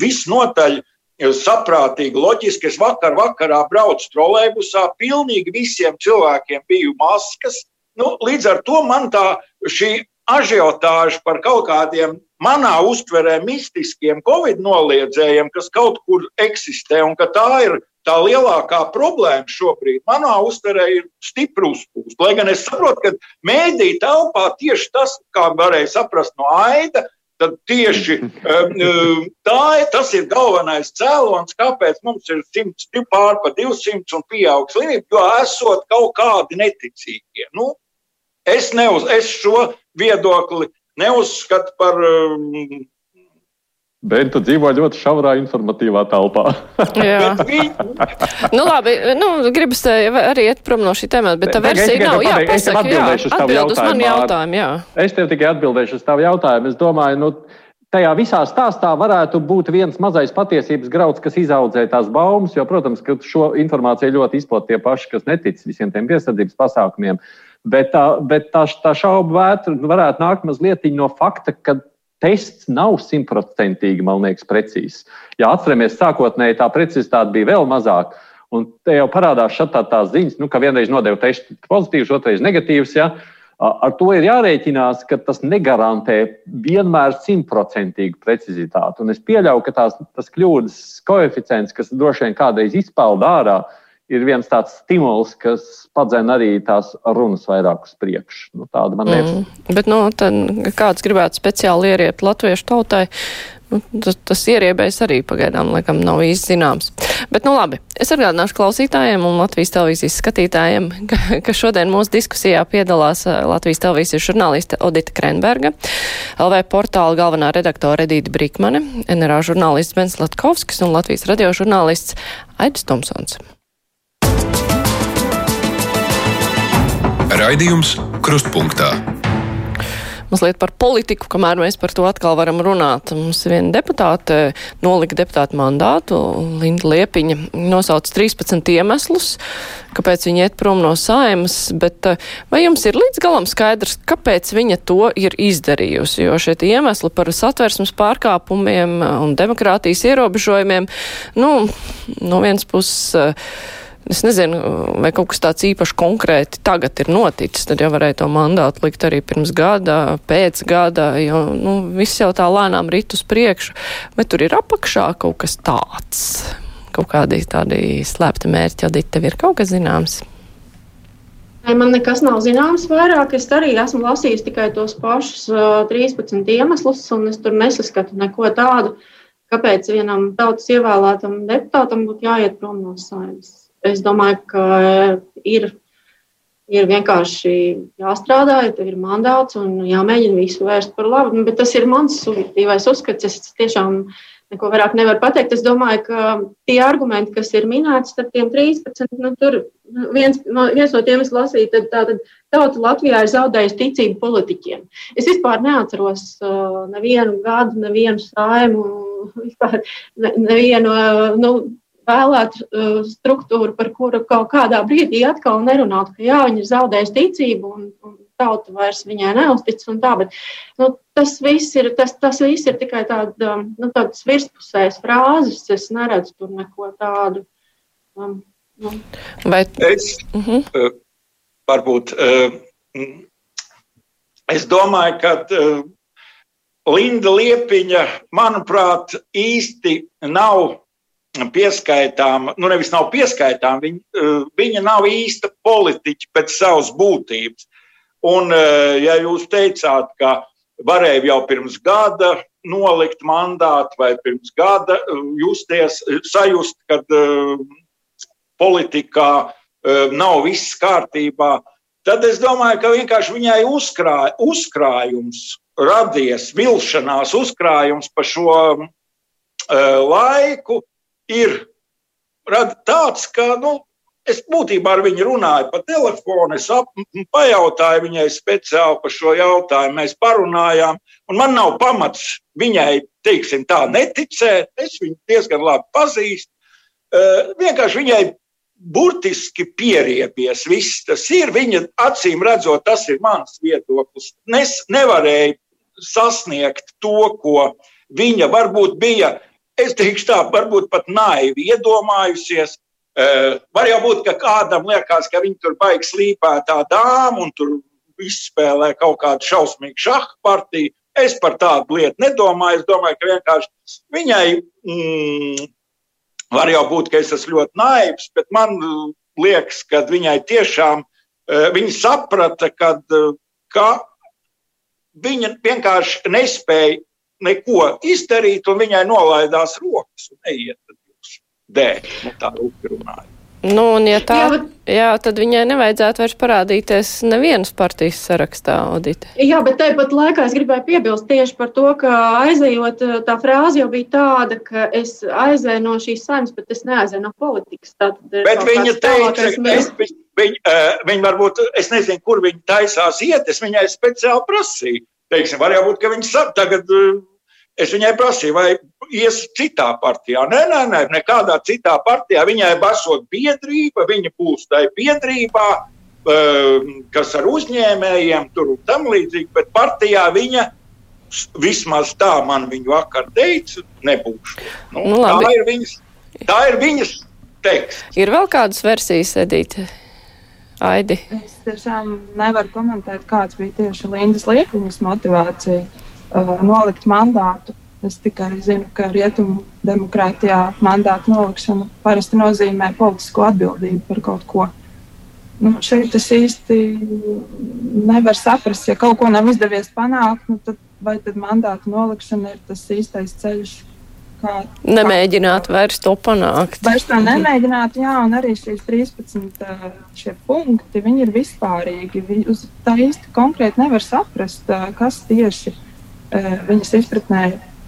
visnotaļ e, saprātīgi, loģiski. Es vakar vakarā braucu trolēbusā, pilnīgi visiem cilvēkiem biju maskas. Nu, līdz ar to man tā šī ažiotāža par kaut kādiem manā uztverē mistiskiem covid noliedzējiem, kas kaut kur eksistē un ka tā ir tā lielākā problēma šobrīd manā uztverē ir stipri uzpūst. Lai gan es saprotu, ka mēdī telpā tieši tas, kā varēja saprast no Aida, tad tieši um, um, tā, tas ir galvenais cēlonis, kāpēc mums ir 100, pār pa 200 un pieaug slimību, jo esot kaut kādi neticīgie. Nu, es, neuz, es šo viedokli neuzskatu par um, Bet tu dzīvo ļoti šaurā informatīvā telpā. Jā, nu labi, nu, gribas arī iet prom no šī temata, bet tā versija nav. Jā, pasaka, jā, atbild uz manu jautājumu, jā. Es tev tikai atbildēšu uz tavu jautājumu. Es domāju, nu, tajā visā stāstā varētu būt viens mazais patiesības grauds, kas izaudzē tās baumas, jo, protams, ka šo informāciju ļoti izplat tie paši, kas netic visiem tiem piesardzības pasākumiem. Bet tā, bet tā, tā šauba vētra varētu nākt mazliet no fakta, ka tests nav simtprocentīgi, man liekas, precīzs. Ja atceramies, sākotnēji tā precizitāte bija vēl mazāka. Un te jau parādās tā, tās ziņas, nu, ka vienreiz nodevu testu pozitīvs, otrreiz negatīvs. Ja? Ar to ir jārēķinās, ka tas negarantē vienmēr simtprocentīgu precizitāti. Un es pieļauju, ka tās, tas kļūdas koeficients, kas droši vien kādreiz izpeld ārā, ir viens tāds stimuls, kas padzen arī tās runas vairāk uz priekšu. Nu, tāda man liekas. Mm. Bet, nu, tad kāds gribētu speciāli ieriet latviešu tautai, nu, tas, tas ieriebies arī pagaidām, laikam, nav īsti zināms. Bet, nu, labi, es atgādināšu klausītājiem un Latvijas televīzijas skatītājiem, ka, ka šodien mūsu diskusijā piedalās eh, Latvijas televīzijas žurnāliste Odita Krenberga, LV portāla galvenā redaktore Edīta Brīkmane, NRA žurnālists Bens Latkovskis un Latvijas radio žurnālists Aidis Tomsons. Raidījums Krustpunktā. Mazliet par politiku, kamēr mēs par to atkal varam runāt. Mums viena deputāte nolika deputātu mandātu, Linda Liepiņa, nosauc 13 iemeslus, kāpēc viņa iet prom no saimas, bet eh, vai jums ir līdz galam skaidrs, kāpēc viņa to ir izdarījusi? Jo šie iemesli par satversmes pārkāpumiem un demokrātijas ierobežojumiem, nu, no vienas puses Es nezinu, vai kaut kas tāds īpaši konkrēti tagad ir noticis. Tad jau varēja to mandātu likt arī pirms gada, pēc gada, jo nu, viss jau tā lēnām rit uz priekšu. Bet tur ir apakšā kaut kas tāds, kaut kādi tādi slēpti mērķi, jau tev ir kaut kas zināms. Man nekas nav zināms vairāk. Es arī esmu lasījis tikai tos pašus uh, 13 iemeslus, un es tur nesaskatu neko tādu, kāpēc vienam tautas ievēlētam deputātam būtu jāiet prom no saimnes. Es domāju, ka ir, ir vienkārši jāstrādā, ja tev ir mandāts un jāmēģina visu vērst par labu. Bet tas ir mans subjektīvais uzskats. Es tiešām neko vairāk nevaru pateikt. Es domāju, ka tie argumenti, kas ir minēti starp tiem 13, nu, tur viens no, viens no tiem es lasīju, tad tātad tauta Latvijā ir zaudējusi ticību politiķiem. Es vispār neatceros uh, nevienu gadu, nevienu saimu, vispār ne, nevienu. Uh, nu, vēlēt uh, struktūru, par kuru kaut kādā brīdī atkal nerunāt, ka jā, viņi ir zaudējuši ticību un, un tauta vairs viņai neuztic. Tā, bet, nu, tas, viss ir, tas, tas viss ir tikai tāda, um, nu, tādas virspusējas frāzes. Es neredzu tur neko tādu. Um, nu. Vai... Es uh -huh. uh, varbūt. Uh, es domāju, ka. Uh, Linda Liepiņa, manuprāt, īsti nav pieskaitām, nu nevis nav pieskaitām, viņa, eh, viņa nav īsta politiķa pēc savas būtības. Un, eh, ja jūs teicāt, ka varēja jau pirms gada nolikt mandātu vai pirms gada eh, justies, sajust, ka politikā nav viss kārtībā, tad es domāju, ka vienkārši viņai uzkrāj, uzkrājums radies, vilšanās uzkrājums par šo laiku ir tāds, ka nu, es būtībā ar viņu runāju pa telefonu, es ap, pajautāju viņai speciāli par šo jautājumu, mēs parunājām, un man nav pamats viņai, teiksim, tā neticēt. Es viņu diezgan labi pazīstu. Uh, vienkārši viņai burtiski pieriebies. Viss tas ir. Viņa acīm redzot, tas ir mans viedoklis. Es nevarēju sasniegt to, ko viņa varbūt bija es teikšu tā, varbūt pat naivi iedomājusies. Var jau būt, ka kādam liekas, ka viņi tur baigs slīpētā dāmu un tur izspēlē kaut kādu šausmīgu šahu partiju. Es par tādu lietu nedomāju. Es domāju, ka vienkārši viņai mm, var jau būt, ka es esmu ļoti naivs, bet man liekas, ka viņai tiešām viņa saprata, kad, ka viņa vienkārši nespēja neko izdarīt, un viņai nolaidās rokas un neiet uz dēļ. Nu, tā rupi runāja. Nu, un ja tā, jā, bet, jā, tad viņai nevajadzētu vairs parādīties nevienas partijas sarakstā, Odita. Jā, bet tāpat laikā es gribēju piebilst tieši par to, ka aizejot, tā frāze jau bija tāda, ka es aizēju no šīs saimnes, bet es neaizēju no politikas. Bet viņa teica, ka mēs... es, viņa, uh, viņa varbūt, es nezinu, kur viņa taisās iet, es viņai speciāli prasīju teiksim, var jau būt, ka viņi sap tagad. Eh, es viņai prasīju, vai ies citā partijā. Nē, nē, nē, nekādā citā partijā. Viņai basot biedrība, viņa būs tajā biedrībā, eh, kas ar uzņēmējiem tur un tam līdzīgi, bet partijā viņa vismaz tā man viņa vakar teica, nebūs. Nu, nu, labi. tā, ir viņas, tā ir viņas teksts. Ir vēl kādas versijas, Edīte? Aidi. Es tiešām nevaru komentēt, kāds bija tieši Lindas Liepiņas motivācija uh, nolikt mandātu. Es tikai zinu, ka rietumu demokrātijā mandātu nolikšana parasti nozīmē politisko atbildību par kaut ko. Nu, šeit es īsti nevaru saprast, ja kaut ko nav izdevies panākt, nu, tad vai tad mandātu nolikšana ir tas īstais ceļš, kā. Nemēģināt vairs to panākt. Vairs tā nemēģināt, jā, un arī šīs 13 šie punkti, viņi ir vispārīgi. Uz tā īsti konkrēti nevar saprast, kas tieši viņas izpratnē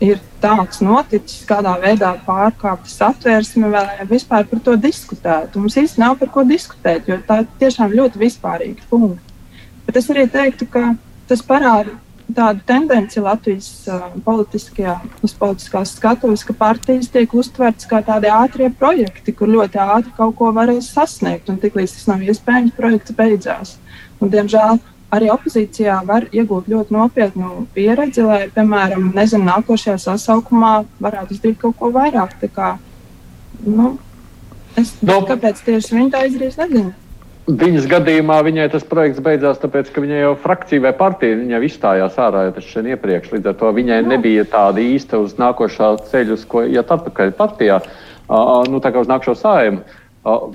ir tāds noticis, kādā veidā pārkāpta satversme, vai vispār par to diskutēt. Mums īstenībā nav par ko diskutēt, jo tā ir tiešām ļoti vispārīga punkta. Bet es arī teiktu, ka tas parāda tāda tendence Latvijas uh, politiskajā, uz politiskās skatuves, ka partijas tiek uztverts kā tādi ātrie projekti, kur ļoti ātri kaut ko varēs sasniegt, un tiklīdz tas nav iespējams, projekts beidzās. Un, diemžēl arī opozīcijā var iegūt ļoti nopietnu pieredzi, lai, piemēram, nezinu, nākošajā sasaukumā varētu izdarīt kaut ko vairāk. Kā, nu, es, no. Kāpēc tieši viņi tā izdarīs, nezinu. Viņas gadījumā viņai tas projekts beidzās, tāpēc, ka viņai jau frakcija vai partija jau izstājās ārā jau šeit iepriekš. Līdz ar to viņai nebija tāda īsta uz nākošā ceļa, uz ko iet atpakaļ partijā, uh, nu, tā kā uz nākošo sājumu. Uh,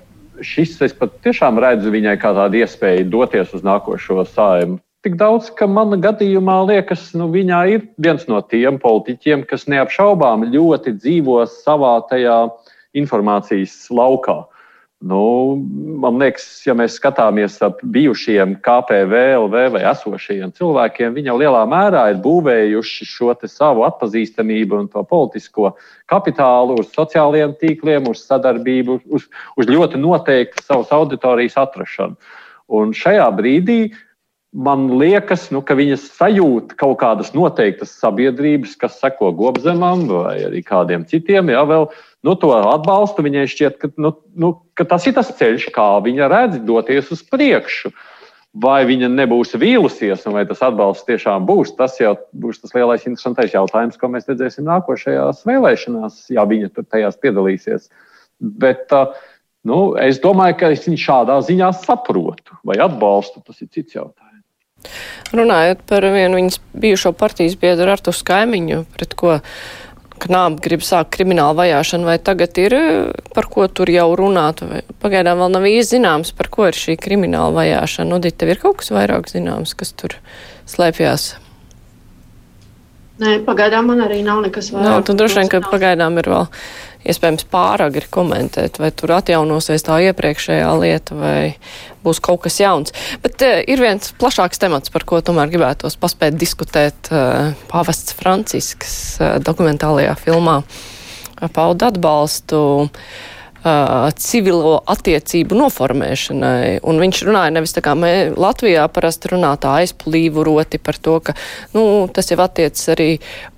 šis es pat tiešām redzu viņai kā tādu iespēju doties uz nākošo sājumu. Tik daudz, ka manā gadījumā liekas, nu, viņā ir viens no tiem politiķiem, kas neapšaubām ļoti dzīvo savā tajā informācijas laukā. Nu, man liekas, ja mēs skatāmies ap bijušiem KPV, LV vai esošajiem cilvēkiem, viņi jau lielā mērā ir būvējuši šo savu atpazīstamību un to politisko kapitālu uz sociālajiem tīkliem, uz sadarbību, uz, uz ļoti noteiktu savas auditorijas atrašanu. Un šajā brīdī man liekas, nu, ka viņas sajūt kaut kādas noteiktas sabiedrības, kas seko gobzemam vai arī kādiem citiem. Jā, vēl, nu, to atbalstu. Viņai šķiet, ka, nu, nu, ka tas ir tas ceļš, kā viņa redz doties uz priekšu. Vai viņa nebūs vīlusies, un vai tas atbalsts tiešām būs, tas jau būs tas lielais interesantais jautājums, ko mēs redzēsim nākošajās vēlēšanās, ja viņa tajās piedalīsies. Bet uh, nu, es domāju, ka es viņu šādā ziņā saprotu vai atbalstu. Tas ir cits jautājums. Runājot par vienu viņas bijušo partijas biedru Artu Skaimiņu, pret ko Knāba grib sākt kriminālu vajāšanu, vai tagad ir par ko tur jau runāt? Pagaidām vēl nav īsti zināms, par ko ir šī krimināla vajāšana. Udit, tev ir kaut kas vairāk zināms, kas tur slēpjas? Nē, pagaidām man arī nav nekas vairāk. Nav, tad droši vien, ka pagaidām ir vēl iespējams pāragri komentēt, vai tur atjaunosies tā iepriekšējā lieta, vai būs kaut kas jauns. Bet uh, ir viens plašāks temats, par ko tomēr gribētos paspēt diskutēt uh, Pāvests Francisks uh, dokumentālajā filmā. pauda atbalstu uh, civilo attiecību noformēšanai. Un viņš runāja nevis tā kā mēs Latvijā parasti runā tā aizplīvuroti par to, ka nu, tas jau attiecas arī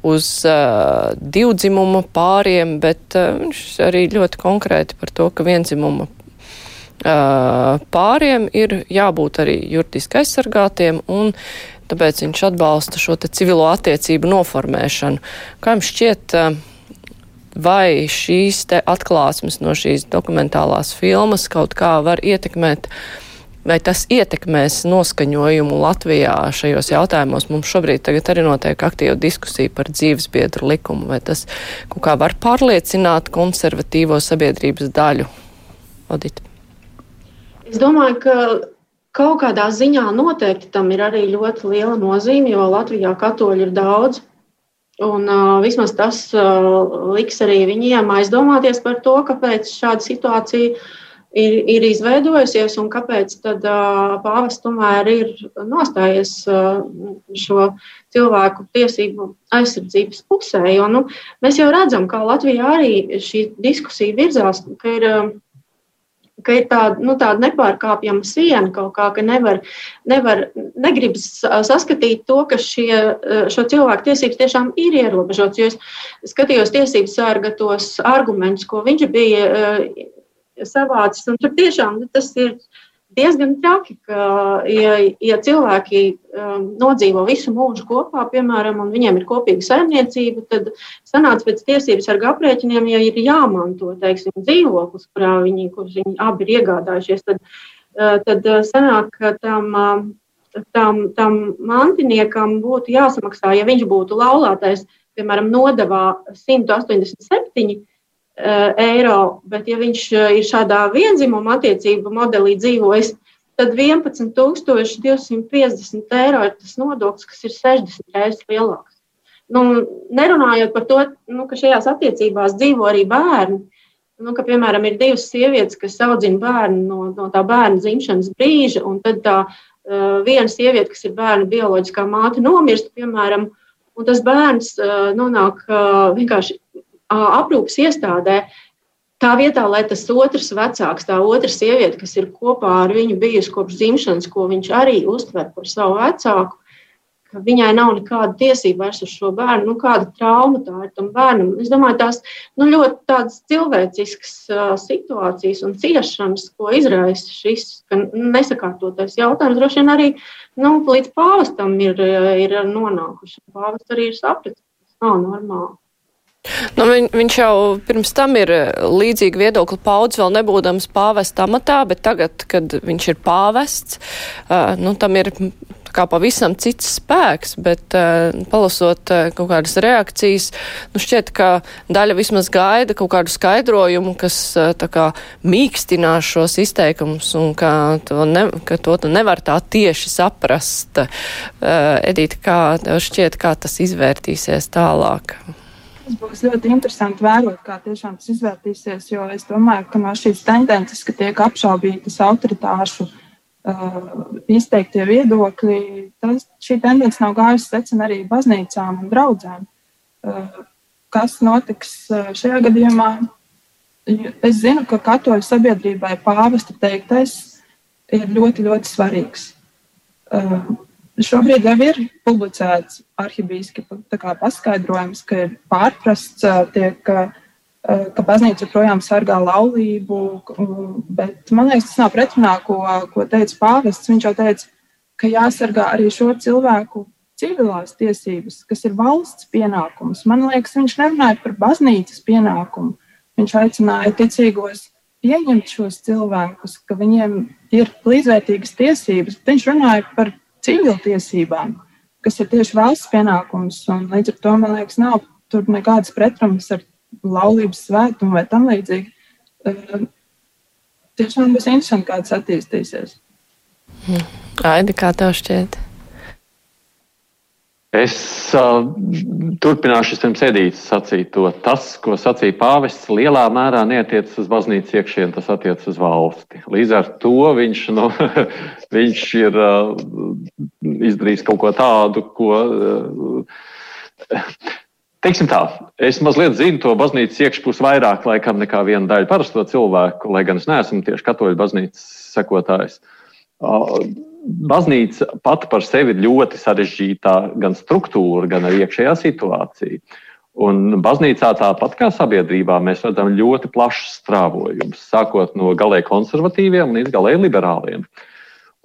uz uh, divdzimumu pāriem, bet uh, viņš arī ļoti konkrēti par to, ka vienzimuma uh, pāriem ir jābūt arī juridiski aizsargātiem un tāpēc viņš atbalsta šo civilo attiecību noformēšanu. Kā jums šķiet, uh, vai šīs te atklāsmes no šīs dokumentālās filmas kaut kā var ietekmēt, vai tas ietekmēs noskaņojumu Latvijā šajos jautājumos. Mums šobrīd arī notiek aktīva diskusija par dzīvesbiedru likumu, vai tas kaut kā var pārliecināt konservatīvo sabiedrības daļu. Odita. Es domāju, ka kaut kādā ziņā noteikti tam ir arī ļoti liela nozīme, jo Latvijā katoļu ir daudz. Un, uh, vismaz tas uh, liks arī viņiem aizdomāties par to, kāpēc šāda situācija ir, ir izveidojusies un kāpēc tad, uh, pāvests tomēr ir nostājies uh, šo cilvēku tiesību aizsardzības pusē. Jo, nu, mēs jau redzam, ka Latvijā arī šī diskusija virzās, ka ir. Uh, ka ir tāda, nu, tāda nepārkāpjama siena kaut kā, ka nevar, nevar negribas saskatīt to, ka šie, šo cilvēku tiesības tiešām ir ierobežotas. Jo es skatījos tiesības sārgatos argumentus, ko viņš bija savācis, un tur tiešām tas ir diezgan traki, ka, ja, ja cilvēki um, nodzīvo visu mūžu kopā, piemēram, un viņiem ir kopīga saimniecība, tad sanāca pēc tiesības ar aprēķiniem, ja ir jāmanto, teiksim, dzīvoklis, kurā viņi, kurus viņi abi ir iegādājušies, tad, uh, tad uh, sanāk, ka tam, uh, tam, tam mantiniekam būtu jāsamaksā, ja viņš būtu laulātais, piemēram, nodevā 187 Eh, eiro, bet ja viņš eh, ir šādā vienzimuma attiecību modelī dzīvojis, tad 11,250 eiro ir tas nodoklis, kas ir 60 reizes lielāks. Nu, nerunājot par to, nu, ka šajās attiecībās dzīvo arī bērni. Nu, ka, piemēram, ir divas sievietes, kas audzina bērnu no, no tā bērna dzimšanas brīža, un tad tā uh, viena sieviete, kas ir bērna bioloģiskā māte, nomirst, piemēram, un tas bērns uh, nonāk uh, vienkārši aprūpas iestādē, tā vietā, lai tas otrs vecāks, tā otra sieviete, kas ir kopā ar viņu bijusi kopš dzimšanas, ko viņš arī uztver par savu vecāku, ka viņai nav nekāda tiesība vairs uz šo bērnu, nu, kāda trauma tā ir tam bērnam. Es domāju, tās nu, ļoti tādas cilvēciskas uh, situācijas un ciešanas, ko izraisa šis nesakārtotais jautājums, droši vien arī nu, līdz pāvestam ir, ir nonākuši. Pāvests arī ir sapratis, ka tas nav normāli. Nu, viņ, viņš jau pirms tam ir eh, līdzīgi viedokli paudz, vēl nebūdams pāvesta amatā, bet tagad, kad viņš ir pāvests, uh, nu, tam ir kā pavisam cits spēks, bet uh, palasot uh, kaut kādas reakcijas, nu šķiet, ka daļa vismaz gaida kaut kādu skaidrojumu, kas uh, tā kā mīkstinās šos izteikumus un ka to, ne, ka to nevar tā tieši saprast. Uh, Edita, kā tev šķiet, kā tas izvērtīsies tālāk? Tas būs ļoti interesanti vērot, kā tiešām tas izvērtīsies, jo es domāju, ka no šīs tendences, ka tiek apšaubītas autoritāšu uh, izteiktie viedokļi, tas, šī tendence nav gājusi secina arī baznīcām un draudzēm. Uh, kas notiks uh, šajā gadījumā? Es zinu, ka katoļu sabiedrībai pāvesta teiktais ir ļoti, ļoti svarīgs. Uh, Šobrīd jau ir publicēts arhibīskipa paskaidrojums, ka ir pārprasts, tiek, ka baznīca joprojām sargā laulību, bet man liekas, tas nav pretrunā, ko, ko teica pāvests. Viņš jau teica, ka jāsargā arī šo cilvēku civilās tiesības, kas ir valsts pienākums. Man liekas, viņš nerunāja par baznīcas pienākumu. Viņš aicināja ticīgos pieņemt šos cilvēkus, ka viņiem ir līdzvērtīgas tiesības. Viņš runāja par civiltiesībām, kas ir tieši valsts pienākums. Līdz ar to man liekas, nav tur nekādas pretrunas ar laulības svētumu vai tam līdzīgi. Uh, tiešām būs interesanti, kā tas attīstīsies. Aidi, kā tev šķiet? Es uh, turpināšu pirms edītas sacīt to. Tas, ko sacīja pāvests, lielā mērā neatiecas uz baznīcas iekšienu, tas attiecas uz valsti. Līdz ar to viņš, nu, viņš ir uh, izdarījis kaut ko tādu, ko. Uh, Teiksim tā, es mazliet zinu to baznīcas iekšpusi vairāk laikam nekā viena daļa parasto cilvēku, lai gan es neesmu tieši katoļu baznīcas sekotājs. Baznīca pati par sevi ir ļoti sarežģītā gan struktūra, gan arī iekšējā situācija. Un baznīcā tāpat kā sabiedrībā mēs redzam ļoti plašs strāvojums, sākot no galēji konservatīviem līdz galēji liberāliem. Uh,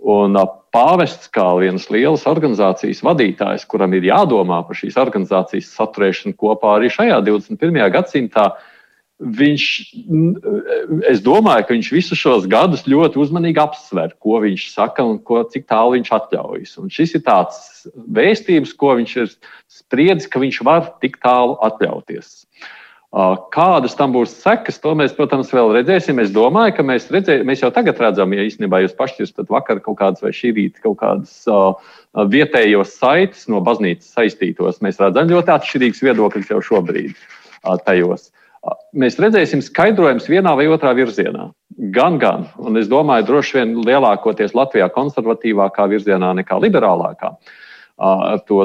Un pāvests, kā vienas lielas organizācijas vadītājs, kuram ir jādomā par šīs organizācijas saturēšanu kopā arī šajā 21. gadsimtā, viņš, es domāju, ka viņš visus šos gadus ļoti uzmanīgi apsver, ko viņš saka un ko, cik tālu viņš atļaujas. Un šis ir tāds vēstījums, ko viņš ir spriedzis, ka viņš var tik tālu atļauties. Kādas tam būs sekas, to mēs, protams, vēl redzēsim. Es domāju, ka mēs, redzē, mēs jau tagad redzam, ja īstenībā jūs pašķirstat vakar kaut kādas vai šī rīta kaut kādas uh, vietējos saites no baznīcas saistītos. Mēs redzam ļoti atšķirīgus viedokļus jau šobrīd uh, tajos. Uh, mēs redzēsim skaidrojumus vienā vai otrā virzienā. Gan, gan. Un es domāju, droši vien lielākoties Latvijā konservatīvākā virzienā nekā liberālākā. Uh, to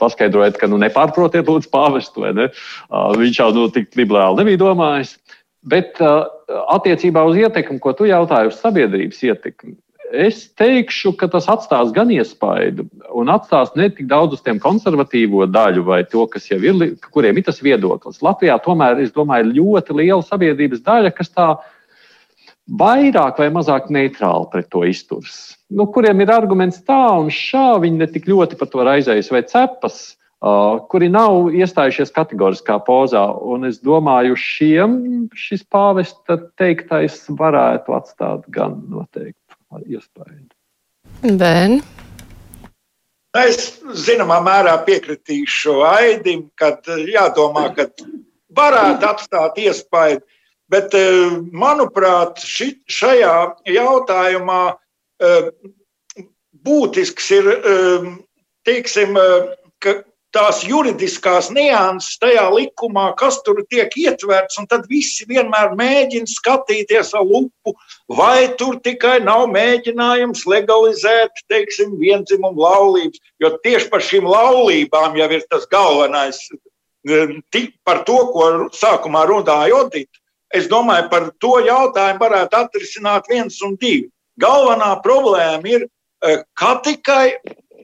paskaidrojot, ka nu, nepārprotiet, lūdzu, pāvestu. Ne? Viņš jau nu, tik liberāli nebija domājis. Bet attiecībā uz ietekmi, ko tu jautāji, uz sabiedrības ietekmi, es teikšu, ka tas atstās gan iespaidu, un atstās ne tik daudz uz tiem konservatīvo daļu vai to, kas jau ir, kuriem ir tas viedoklis. Latvijā tomēr, es domāju, ir ļoti liela sabiedrības daļa, kas tā vairāk vai mazāk neitrāli pret to izturas. Nu, kuriem ir arguments tā un šā, viņi ne tik ļoti par to raizējas vai cepas, uh, kuri nav iestājušies kategoriskā pozā. Un es domāju, šiem šis pāvesta teiktais varētu atstāt gan noteikti iespēju. Ben. Es zināmā mērā piekritīšu Aidim, kad jādomā, ka varētu atstāt iespēju Bet, eh, manuprāt, ši, šajā jautājumā eh, būtisks ir eh, teiksim, tās juridiskās nianses tajā likumā, kas tur tiek ietverts, un tad visi vienmēr mēģina skatīties ar lupu, vai tur tikai nav mēģinājums legalizēt, teiksim, vienzimumu laulības, jo tieši par šīm laulībām jau ir tas galvenais, par to, ko sākumā runāja Odita es domāju, par to jautājumu varētu atrisināt viens un divi. Galvenā problēma ir, eh, ka tikai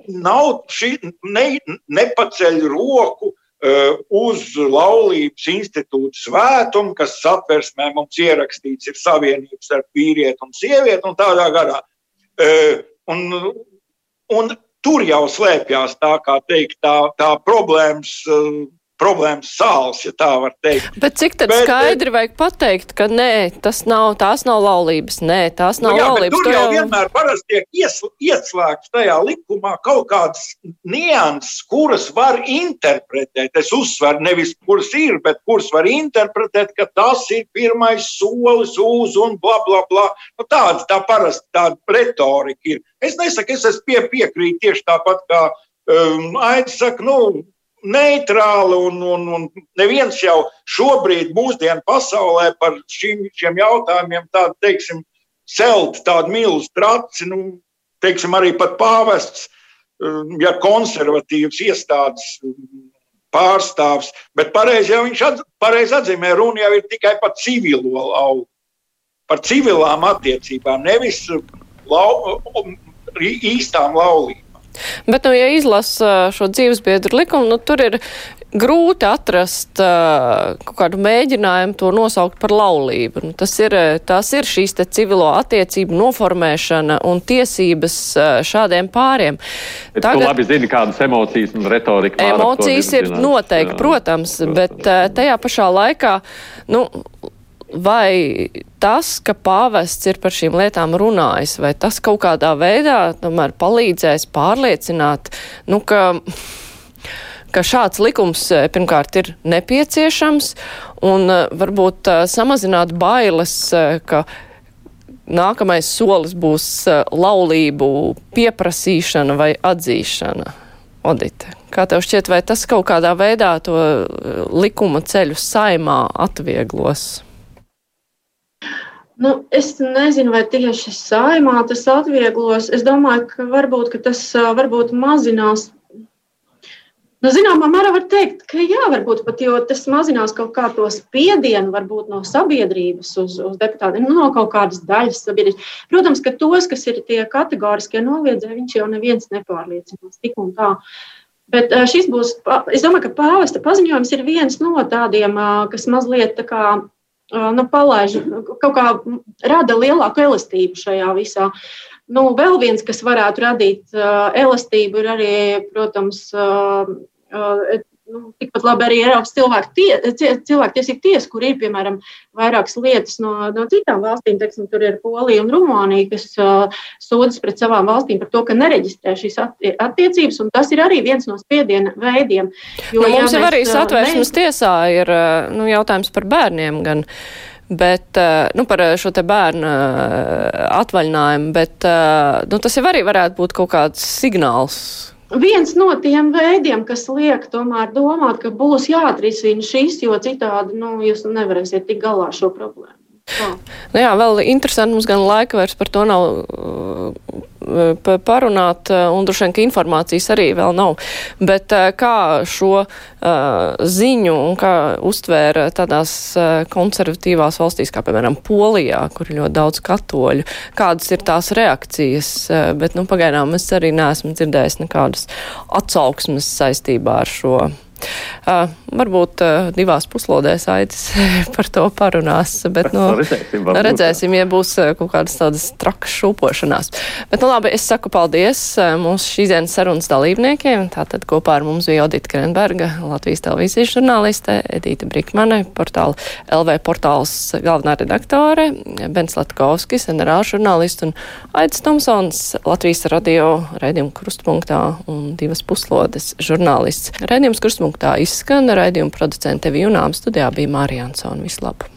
nav šī ne, nepaceļ roku uh, uz laulības institūta svētumu, kas satversmē mums ierakstīts ir savienības ar vīrieti un sievieti un tādā garā. Uh, un, un tur jau slēpjas tā, kā teikt, tā, tā problēmas uh, problēmas sāls, ja tā var teikt. Bet cik tad bet, skaidri vajag pateikt, ka nē, tas nav, tās nav laulības, nē, tās nav nu, jā, laulības. Tur jau, jau vienmēr parasti tiek ies, ieslēgts tajā likumā kaut kādas nianses, kuras var interpretēt. Es uzsveru nevis, kuras ir, bet kuras var interpretēt, ka tas ir pirmais solis uz un bla, bla, bla. Nu, tāda tā parasti tāda retorika ir. Es nesaku, es esmu pie, piekrīt tieši tāpat kā um, Aits saka, nu, neitrāli, un, un, un neviens jau šobrīd, mūsdienu pasaulē, par šim, šiem jautājumiem tādu, teiksim, celt tādu milzu traci, nu, teiksim, arī pat pāvests, um, ja konservatīvs iestādes um, pārstāvs, bet pareizi jau viņš atz, pareiz atzīmē, runa jau ir tikai par civilo lauku, par civilām attiecībām, nevis lau, īstām laulībām. Bet, nu, ja izlasa šo dzīvesbiedru likumu, nu, tur ir grūti atrast uh, kaut kādu mēģinājumu to nosaukt par laulību. Nu, tas ir, tās ir šīs te civilo attiecību noformēšana un tiesības uh, šādiem pāriem. Bet Tagad, tu labi zini, kādas emocijas un retorika. Emocijas ir noteikti, protams, bet uh, tajā pašā laikā, nu, vai tas, ka pāvests ir par šīm lietām runājis, vai tas kaut kādā veidā tomēr palīdzēs pārliecināt, nu, ka, ka šāds likums eh, pirmkārt ir nepieciešams un eh, varbūt uh, samazināt bailes, ka nākamais solis būs laulību pieprasīšana vai atzīšana. Odite, kā tev šķiet, vai tas kaut kādā veidā to likuma ceļu saimā atvieglos? Nu, es nezinu, vai tieši saimā tas atvieglos. Es domāju, ka varbūt ka tas varbūt mazinās. Nu, zināmā mērā var teikt, ka jā, varbūt pat tas mazinās kaut kā to spiedienu varbūt, no sabiedrības uz, uz deputātiem, nu, no kaut kādas daļas sabiedrības. Protams, ka tos, kas ir tie kategoriskie noliedzēji, viņš jau neviens nepārliecinās tik un tā. Bet šis būs, es domāju, ka pāvesta paziņojums ir viens no tādiem, kas mazliet tā kā nu, palaiž, kaut kā rada lielāku elastību šajā visā. Nu, vēl viens, kas varētu radīt elastību, ir arī, protams, nu, tikpat labi arī Eiropas cilvēktiesība tie, tiesa, kur ir, piemēram, vairākas lietas no, no citām valstīm. Teiksim, tur ir Polija un Rumānija, kas uh, sūdzas pret savām valstīm par to, ka nereģistrē šīs attiecības, un tas ir arī viens no spiediena veidiem. Jo, nu, mums ja jau arī satvērsmes mēs... tiesā ir nu, jautājums par bērniem gan. Bet, nu, par šo te bērnu atvaļinājumu, bet, nu, tas jau arī varētu būt kaut kāds signāls. Viens no tiem veidiem, kas liek tomēr domāt, ka būs jāatrisina šis, jo citādi, nu, jūs nevarēsiet tik galā ar šo problēmu. Nu jā, vēl interesanti, mums gan laika vairs par to nav uh, parunāt, uh, un droši vien, ka informācijas arī vēl nav. Bet uh, kā šo ziņu un kā uztvēra tādās konservatīvās valstīs, kā piemēram Polijā, kur ir ļoti daudz katoļu, kādas ir tās reakcijas, bet, nu, pagaidām es arī neesmu dzirdējis nekādas atsauksmes saistībā ar šo Uh, varbūt uh, divās puslodēs aicis par to parunās, bet, nu, redzēsim, redzēsim, ja būs kaut kādas tādas trakas šūpošanās. Bet, nu, labi, es saku paldies mūsu šīs dienas sarunas dalībniekiem. Tātad kopā ar mums bija Odita Krenberga, Latvijas televīzijas žurnāliste, Edīta Brikmane, portāla LV portāls galvenā redaktore, Bens Latkovskis, ģenerāla žurnālists un Aits Tomsons, Latvijas radio raidījuma krustpunktā un divas puslodes žurnālists. Raidījums krustpunktā punktā izskan raidījuma producente Vijunām studijā bija Mārija Ansona. Vislabāk!